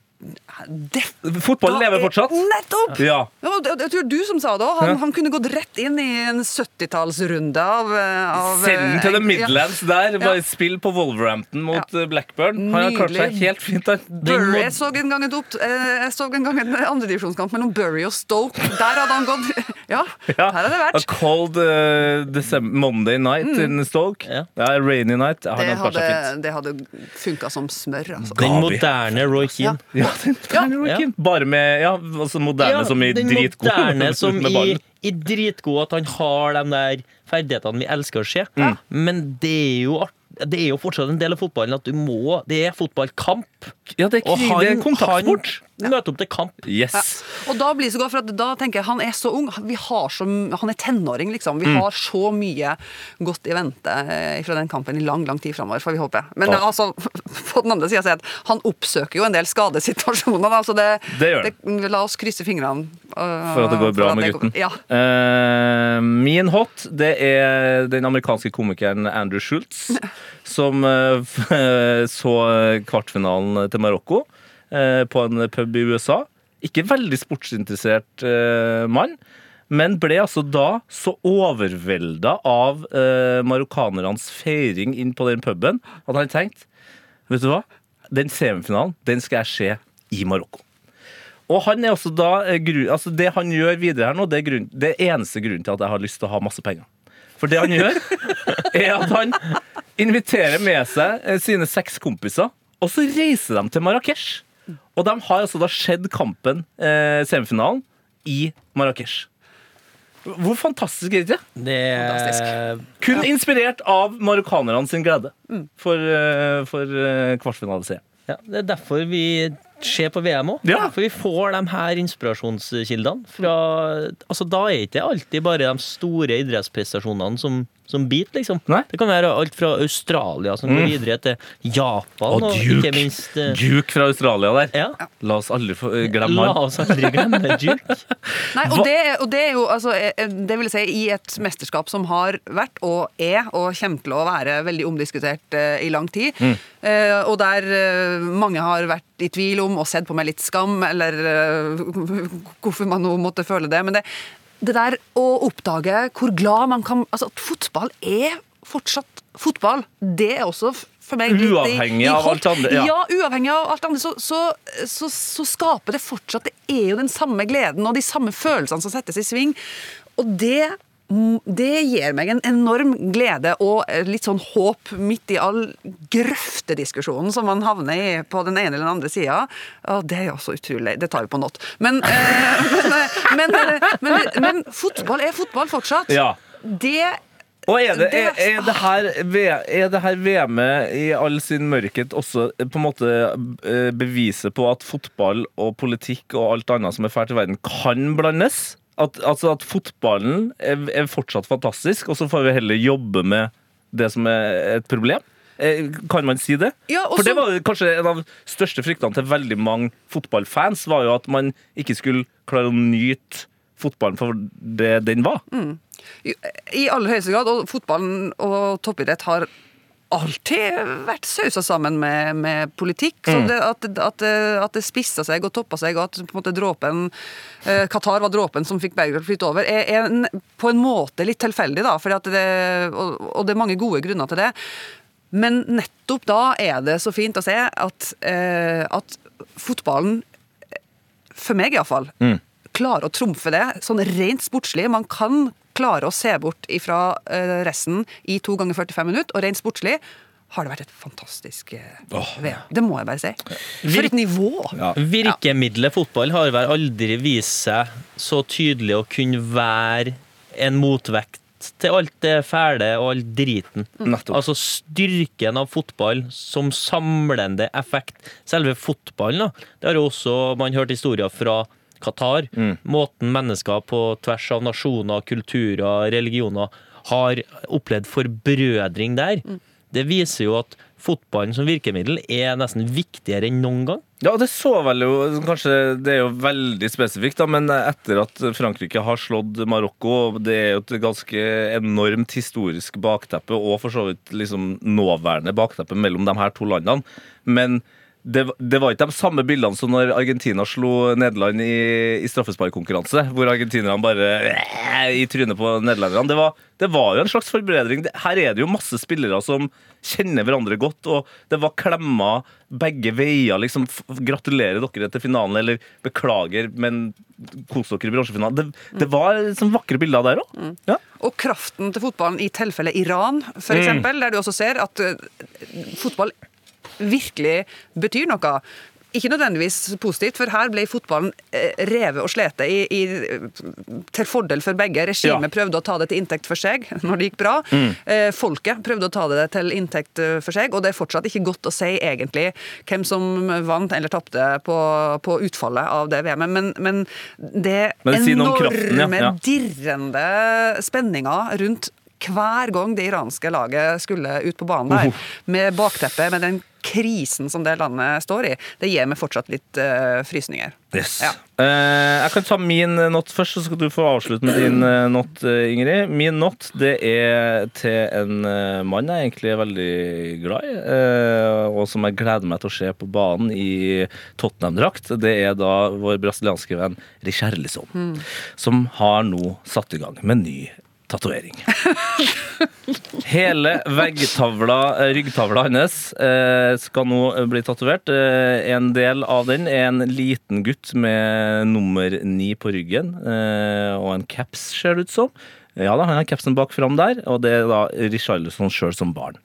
Fotball da lever er- fortsatt. Nettopp! Ja. Ja, Jeg tror du som sa det òg. Han, Ja. han kunne gått rett inn i en 70-tallsrunde av, av Send den til The eh, Midlands der. Bare Ja. spill på Wolverhampton mot Ja. eh, Blackburn. Han har klart seg helt fint der. Bury, jeg så en gang et opp, eh, en gang en andredivisjonskamp mellom Burry og Stoke. Der hadde han gått Ja, Ja. her har det A cold uh, December, Monday night in Stoke. Ja. Ja. rainy night. Ja, Mm. Det hadde, det hadde funka som smør, altså. Den moderne Roy Keane. Ja, Ja. ja. Bare med ja, altså moderne som i den dritgod moderne som i, i dritgod at han har de der ferdighetene vi elsker å se. Men det er jo det er jo fortsatt en del av fotballen at du må Det er fotballkamp. Ja, det er, Og krig, han, det er kontaktsport. han møter opp til kamp. Yes. Og da blir det så godt, for at da tenker jeg han er så ung. Vi har så, han er tenåring, liksom. Vi Mm. har så mye godt i vente eh, fra den kampen i lang, lang tid framover, får vi håpe. Men Ja. altså, på den andre sida si at han oppsøker jo en del skadesituasjoner. Da, så det, Det gjør han. La oss krysse fingrene. øh, For at det går bra med gutten. Ja. Uh, min hot, det er den amerikanske komikeren Andrew Schultz, som eh, så kvartfinalen til Marokko eh, på en pub i USA. Ikke veldig sportsinteressert eh, mann, men ble altså da så overvelda av marokkanernes feiring inn på den puben at han tenkte Vet du hva? Den semifinalen den skal jeg se i Marokko. Og han er også da altså Det han gjør videre her nå, det er, grunn, det er eneste grunnen til at jeg har lyst til å ha masse penger. For det han gjør, er at han inviterer med seg eh, sine seks kompiser, og så reiser de til Marrakech. Og de har altså da skjedd kampen, eh, semifinalen, i Marrakech. Hvor fantastisk er det ikke? Det er Kun inspirert av marokkanerne sin glede for, eh, for eh, kvartfinaliserie. Ja, det er derfor vi ser på VM òg. Ja. For vi får de her inspirasjonskildene. Fra, altså, da er det ikke alltid bare de store idrettsprestasjonene som, som biter, liksom. Nei. Det kan være alt fra Australia som går videre til Japan, Og og, Duke. ikke minst uh... Duke fra Australia der. ja. La oss aldri få, eh, glemme La oss aldri glemme Duke. Nei, og det, og det er jo altså, eh, Det vil si i et mesterskap som har vært og er og kommer til å være veldig omdiskutert uh, i lang tid. Eh, og der mange har vært i tvil om og sett på med litt skam, eller eh, hvorfor man nå måtte føle det. Men det, det der å oppdage hvor glad man kan Altså, at fotball er fortsatt fotball. Det er også for meg litt Uavhengig i av alt andre, ja. Ja, uavhengig av alt annet, så, så, så, så skaper det fortsatt Det er jo den samme gleden og de samme følelsene som settes i sving. Og det, det gir meg en enorm glede og litt sånn håp midt i all grøftediskusjonen som man havner i på den ene eller den andre sida. Det er jo så utrolig. Det tar vi på not. Men, eh, men, men, men, men fotball er fotball fortsatt. Ja. Det Og er det, er, er det her, er her VM-et i all sin mørkhet også eh, på en måte eh, beviset på at fotball og politikk og alt annet som er fælt i verden, kan blandes? At, altså at fotballen er, er fortsatt fantastisk, og så får vi heller jobbe med det som er et problem? Eh, Kan man si det? Ja, også, For det var kanskje en av største fryktene til veldig mange fotballfans, var jo at man ikke skulle klare å nyte fotballen for det den var. I i aller høyeste grad. Og fotballen og toppidrett har alltid vært sausa sammen med, med politikk. Mm. det, at, at, at det spissa seg og toppa seg, og at på en måte dråpen eh, Qatar var dråpen som fikk berget til å flytte over, er, er på en måte litt tilfeldig, da. Det, og, og det er mange gode grunner til det. Men nettopp da er det så fint å se at, eh, at fotballen, for meg iallfall, mm. klarer å trumfe det sånn rent sportslig. Man kan klare å se bort ifra eh, resten i to ganger 45 minutter, og rent sportslig har det vært et fantastisk eh, VM. Det må jeg bare si. For et nivå! Ja. Virkemidlet fotball har vel aldri vist seg så tydelig å kunne være en motvekt til alt det fæle og all driten. Mm. Altså styrken av fotball som samlende effekt. Selve fotballen, da. Det har jo også man hørt historier fra Qatar. Måten mennesker på tvers av nasjoner, kulturer, religioner har opplevd forbrødring der. Det viser jo at fotballen som virkemiddel er nesten viktigere enn noen gang. Ja, det så vel jo Kanskje det er jo veldig spesifikt, da, men etter at Frankrike har slått Marokko, og det er jo et ganske enormt historisk bakteppe, og for så vidt liksom nåværende bakteppe mellom de her to landene. Men det, det var ikke de samme bildene som når Argentina slo Nederland i, i straffesparkkonkurranse, hvor argentinerne bare øh, i trynet på nederlenderne. Det var, det var jo en slags forberedning. Her er det jo masse spillere som kjenner hverandre godt, og det var klemmer begge veier. liksom, Gratulerer dere til finalen, eller beklager, men kos dere i bronsefinalen. Det, det var sånn vakre bilder der òg. Ja. Og kraften til fotballen i tilfelle Iran, for eksempel, der du også ser at eh, fotball virkelig betyr noe. Ikke nødvendigvis positivt, for her ble fotballen eh, revet og slete i, i, til fordel for begge. Regimet Ja. prøvde å ta det til inntekt for seg når det gikk bra. Mm. folket prøvde å ta det til inntekt eh, for seg, og det er fortsatt ikke godt å si egentlig hvem som vant eller tapte på, på utfallet av det VM-et, men, men det Men det enorme, kraften, ja. Ja. dirrende spenninga rundt hver gang det iranske laget skulle ut på banen der, med bakteppet, med den krisen som det landet står i, det gir meg fortsatt litt uh, frysninger. Yes. Ja. Uh, jeg kan ta min eh, not først, så skal du få avslutte med din uh, not, Ingrid. Min not det er til en mann jeg egentlig er veldig glad i, og som jeg gleder meg til å se på banen i Tottenham-drakt. Det er da vår brasilianske venn Richarlison, som har nå satt i gang med ny tatovering. Hele veggtavla, eh, ryggtavla hans, eh, skal nå bli tatovert. Eh, en del av den er en liten gutt med nummer ni på ryggen, eh, og en caps, ser det ut som. Ja da, han har capsen bak fram der, og det er da Richarlison sjøl som barn.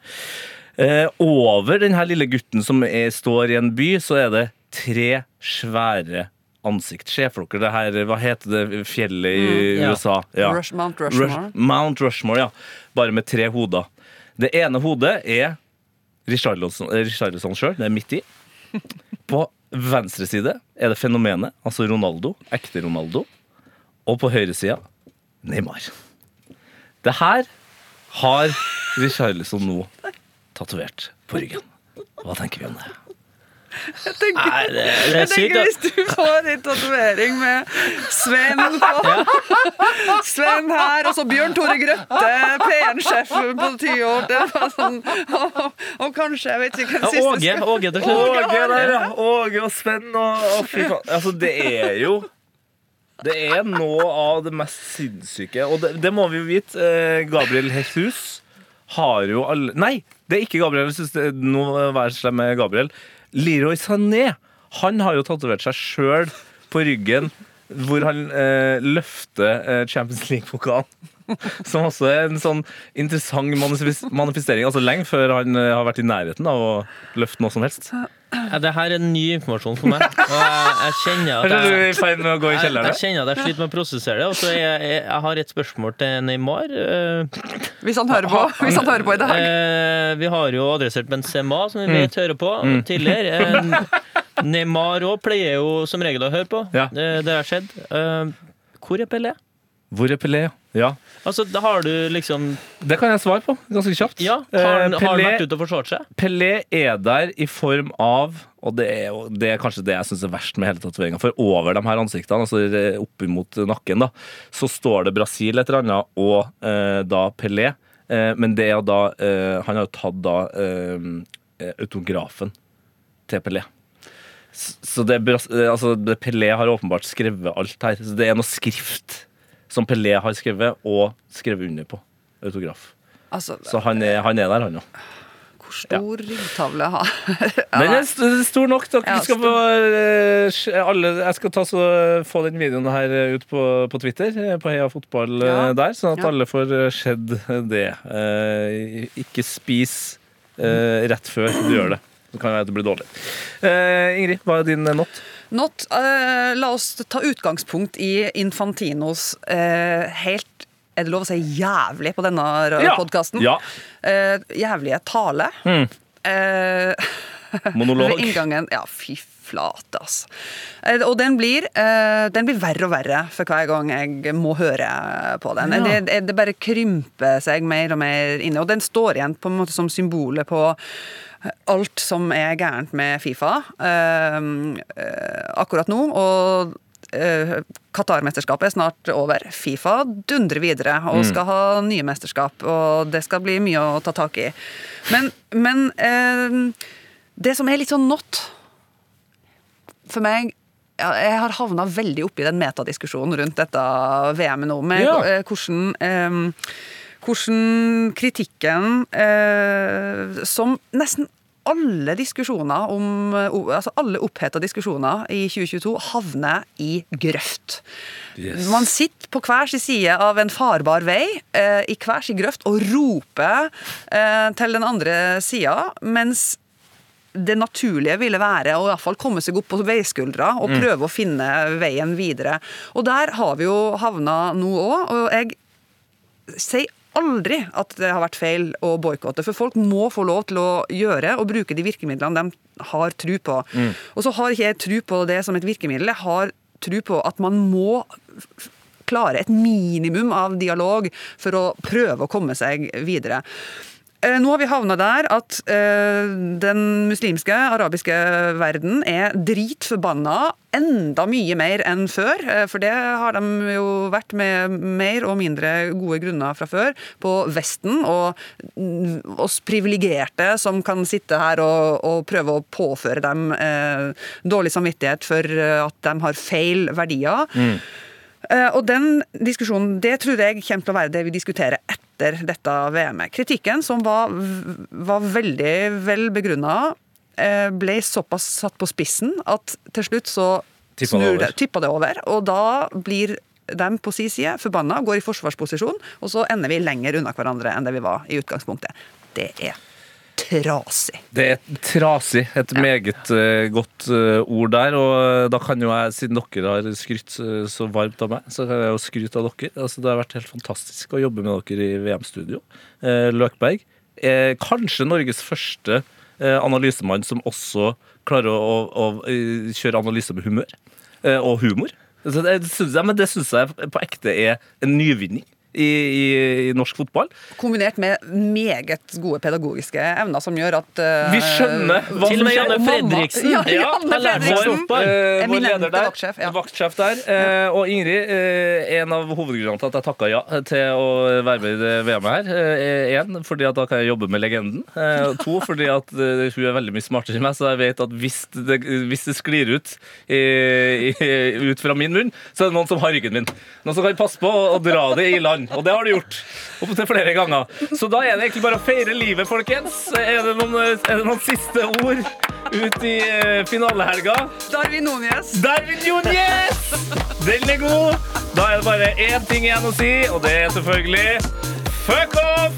Eh, over denne lille gutten som er, står i en by, så er det tre svære ansikt. Se for dere det her, hva heter det fjellet i ja. USA? Ja. Rush, Mount Rushmore. Rush, Mount Rushmore, ja. Bare med tre hoder. Det ene hodet er Richarlison eh, sjøl, det er midt i. På venstre side er det fenomenet, altså Ronaldo, ekte Ronaldo. Og på høyre sida Neymar. Det her har Richarlison nå tatovert på ryggen. Hva tenker vi om det? Jeg tenker, Nei, det, det jeg tenker hvis du får en tatovering med Sven på Sven her, og så Bjørn Tore Grøtte, P1-sjef på ti år. Sånn, og, og kanskje, jeg vet ikke Ja, Åge, Åge det. Åge der, ja. Åge og Sven og, og fy faen. Altså, det er jo Det er noe av det mest sinnssyke. Og det, det må vi jo vite. Eh, Gabriel Jesus har jo alle Nei, det er ikke Gabriel. Jeg synes det er vær slem med Gabriel. Leroy Sané han har jo tatovert seg sjøl på ryggen, hvor han eh, løfter eh, Champions League-pokalen. Som også er en sånn interessant manifestering. Altså lenge før han eh, har vært i nærheten av å løfte noe som helst. Ja, det her er ny informasjon for meg. Og jeg, jeg kjenner at Er du jeg, jeg, jeg kjenner at jeg sliter med å prosessere det. Og så jeg, jeg, jeg har et spørsmål til Neymar. Eh, Hvis han hører på, hvis han hører på i dag. Eh, vi har jo adressert Benzema, som vi vet hører på tidligere. Eh, Neymar òg pleier jo som regel å høre på. Ja. Det, det har skjedd. Eh, hvor er Pelé? Hvor er Pelé? Ja, Altså, da har du liksom det kan jeg svare på ganske kjapt. Ja, har han, Pelé, har han vært ute og forsvart seg? Pelé er der i form av Og det er, jo, det er kanskje det jeg syns er verst med hele tatoveringa. For over de her ansiktene, altså eh, oppimot nakken, da, så står det Brasil et eller annet, og eh, da Pelé. Eh, men det er da eh, Han har jo tatt da eh, autografen til Pelé. S- Så det, er Bras- eh, altså, det Pelé har åpenbart skrevet alt her. Så det er noe skrift som Pelé har skrevet, og skrevet under på. Autograf. Altså, Så han er, han er der, han òg. hvor stor ryggtavle har Den er st- stor nok. Dere Ja, skal få, eh, alle, jeg skal ta så, få den videoen her ut på, på Twitter, eh, på Heia Fotball eh, Ja. der, sånn at Ja. alle får sett det. Eh, ikke spis eh, rett før du gjør det. Så kan det blir dårlig. Eh, Ingrid, hva er din not? Not, uh, la oss ta utgangspunkt i Infantinos uh, helt Er det lov å si jævlig på denne Ja. podkasten? Ja. Uh, jævlige tale. Mm. Monolog. Ved inngangen Ja, fy flate, altså. Og den blir, den blir verre og verre for hver gang jeg må høre på den. Ja. Det, det, bare krymper seg mer og mer inne. Og den står igjen på en måte som symbolet på alt som er gærent med Fifa eh, eh, akkurat nå. Og eh, Qatar-mesterskapet er snart over. Fifa dundrer videre og skal ha nye mesterskap. Og det skal bli mye å ta tak i. Men, men eh, det som er litt sånn not for meg ja, Jeg har havna veldig oppi den metadiskusjonen rundt dette VM-et nå. Med Ja. eh, hvordan, eh, hvordan kritikken eh, som nesten alle diskusjoner om eh, altså Alle oppheta diskusjoner i 2022 havner i grøft. Yes. Man sitter på hver sin side av en farbar vei, eh, i hver sin grøft, og roper eh, til den andre sida, mens det naturlige ville være å i hvert fall komme seg opp på veiskuldra og prøve å finne veien videre. Og der har vi jo havna nå òg, og jeg sier aldri at det har vært feil å boikotte, for folk må få lov til å gjøre og bruke de virkemidlene de har tru på. Og så har ikke jeg tru på det som et virkemiddel, jeg har tru på at man må klare et minimum av dialog for å prøve å komme seg videre. Eh, Nå har vi havna der at eh, den muslimske, arabiske verden er dritforbanna enda mye mer enn før. eh, For det har de jo vært med mer og mindre gode grunner fra før. På Vesten og mm, oss privilegerte som kan sitte her og, og prøve å påføre dem eh, dårlig samvittighet for at de har feil verdier. Mm. Og den diskusjonen, det tror jeg kommer til å være det vi diskuterer etter dette VM-et. Kritikken, som var, var veldig vel begrunna, ble såpass satt på spissen at til slutt så Tippa det over. tippa det over. Og da blir de på sin side forbanna, går i forsvarsposisjon, og så ender vi lenger unna hverandre enn det vi var i utgangspunktet. Det er trasig. Det er trasig. Et meget uh, godt uh, ord der. Og eh, da kan jo jeg, siden dere har skrytt uh, så varmt av meg, så kan jeg jo skryte av dere. Altså, det har vært helt fantastisk å jobbe med dere i VM-studio. Løkberg. Kanskje Norges første analysemann som også klarer å, å, å kjøre analyse med humør. Og humor. Det, synes jeg, men det syns jeg på ekte er en nyvinning. I, i, i norsk fotball. Kombinert med meget gode pedagogiske evner som gjør at uh, Vi skjønner hva Til og med som Janne. Fredriksen. Ja, Ja, Janne han Fredriksen. Vår, uh, vår leder der, vaktsjef, ja. vaktsjef der. Uh, og Ingrid, eh, en av hovedgrunnene til at jeg takka ja til å være med i det VM-et her, eh, er én, fordi at da kan jeg jobbe med legenden. Eh, to, fordi at eh, hun er veldig mye smartere enn meg, så jeg vet at hvis det, hvis det sklir ut, eh, i- ut fra min munn, så er det noen som har ryggen min. Noen som kan passe på å dra det i land. Og det har du gjort. Opptil flere ganger. Så da er det egentlig bare å feire livet, folkens. Er det noen, er det noen siste ord ut i eh, finalehelga? Darwin Núñez. Darwin Núñez! Den er god. Da er det bare én ting igjen å si, og det er selvfølgelig fuck off!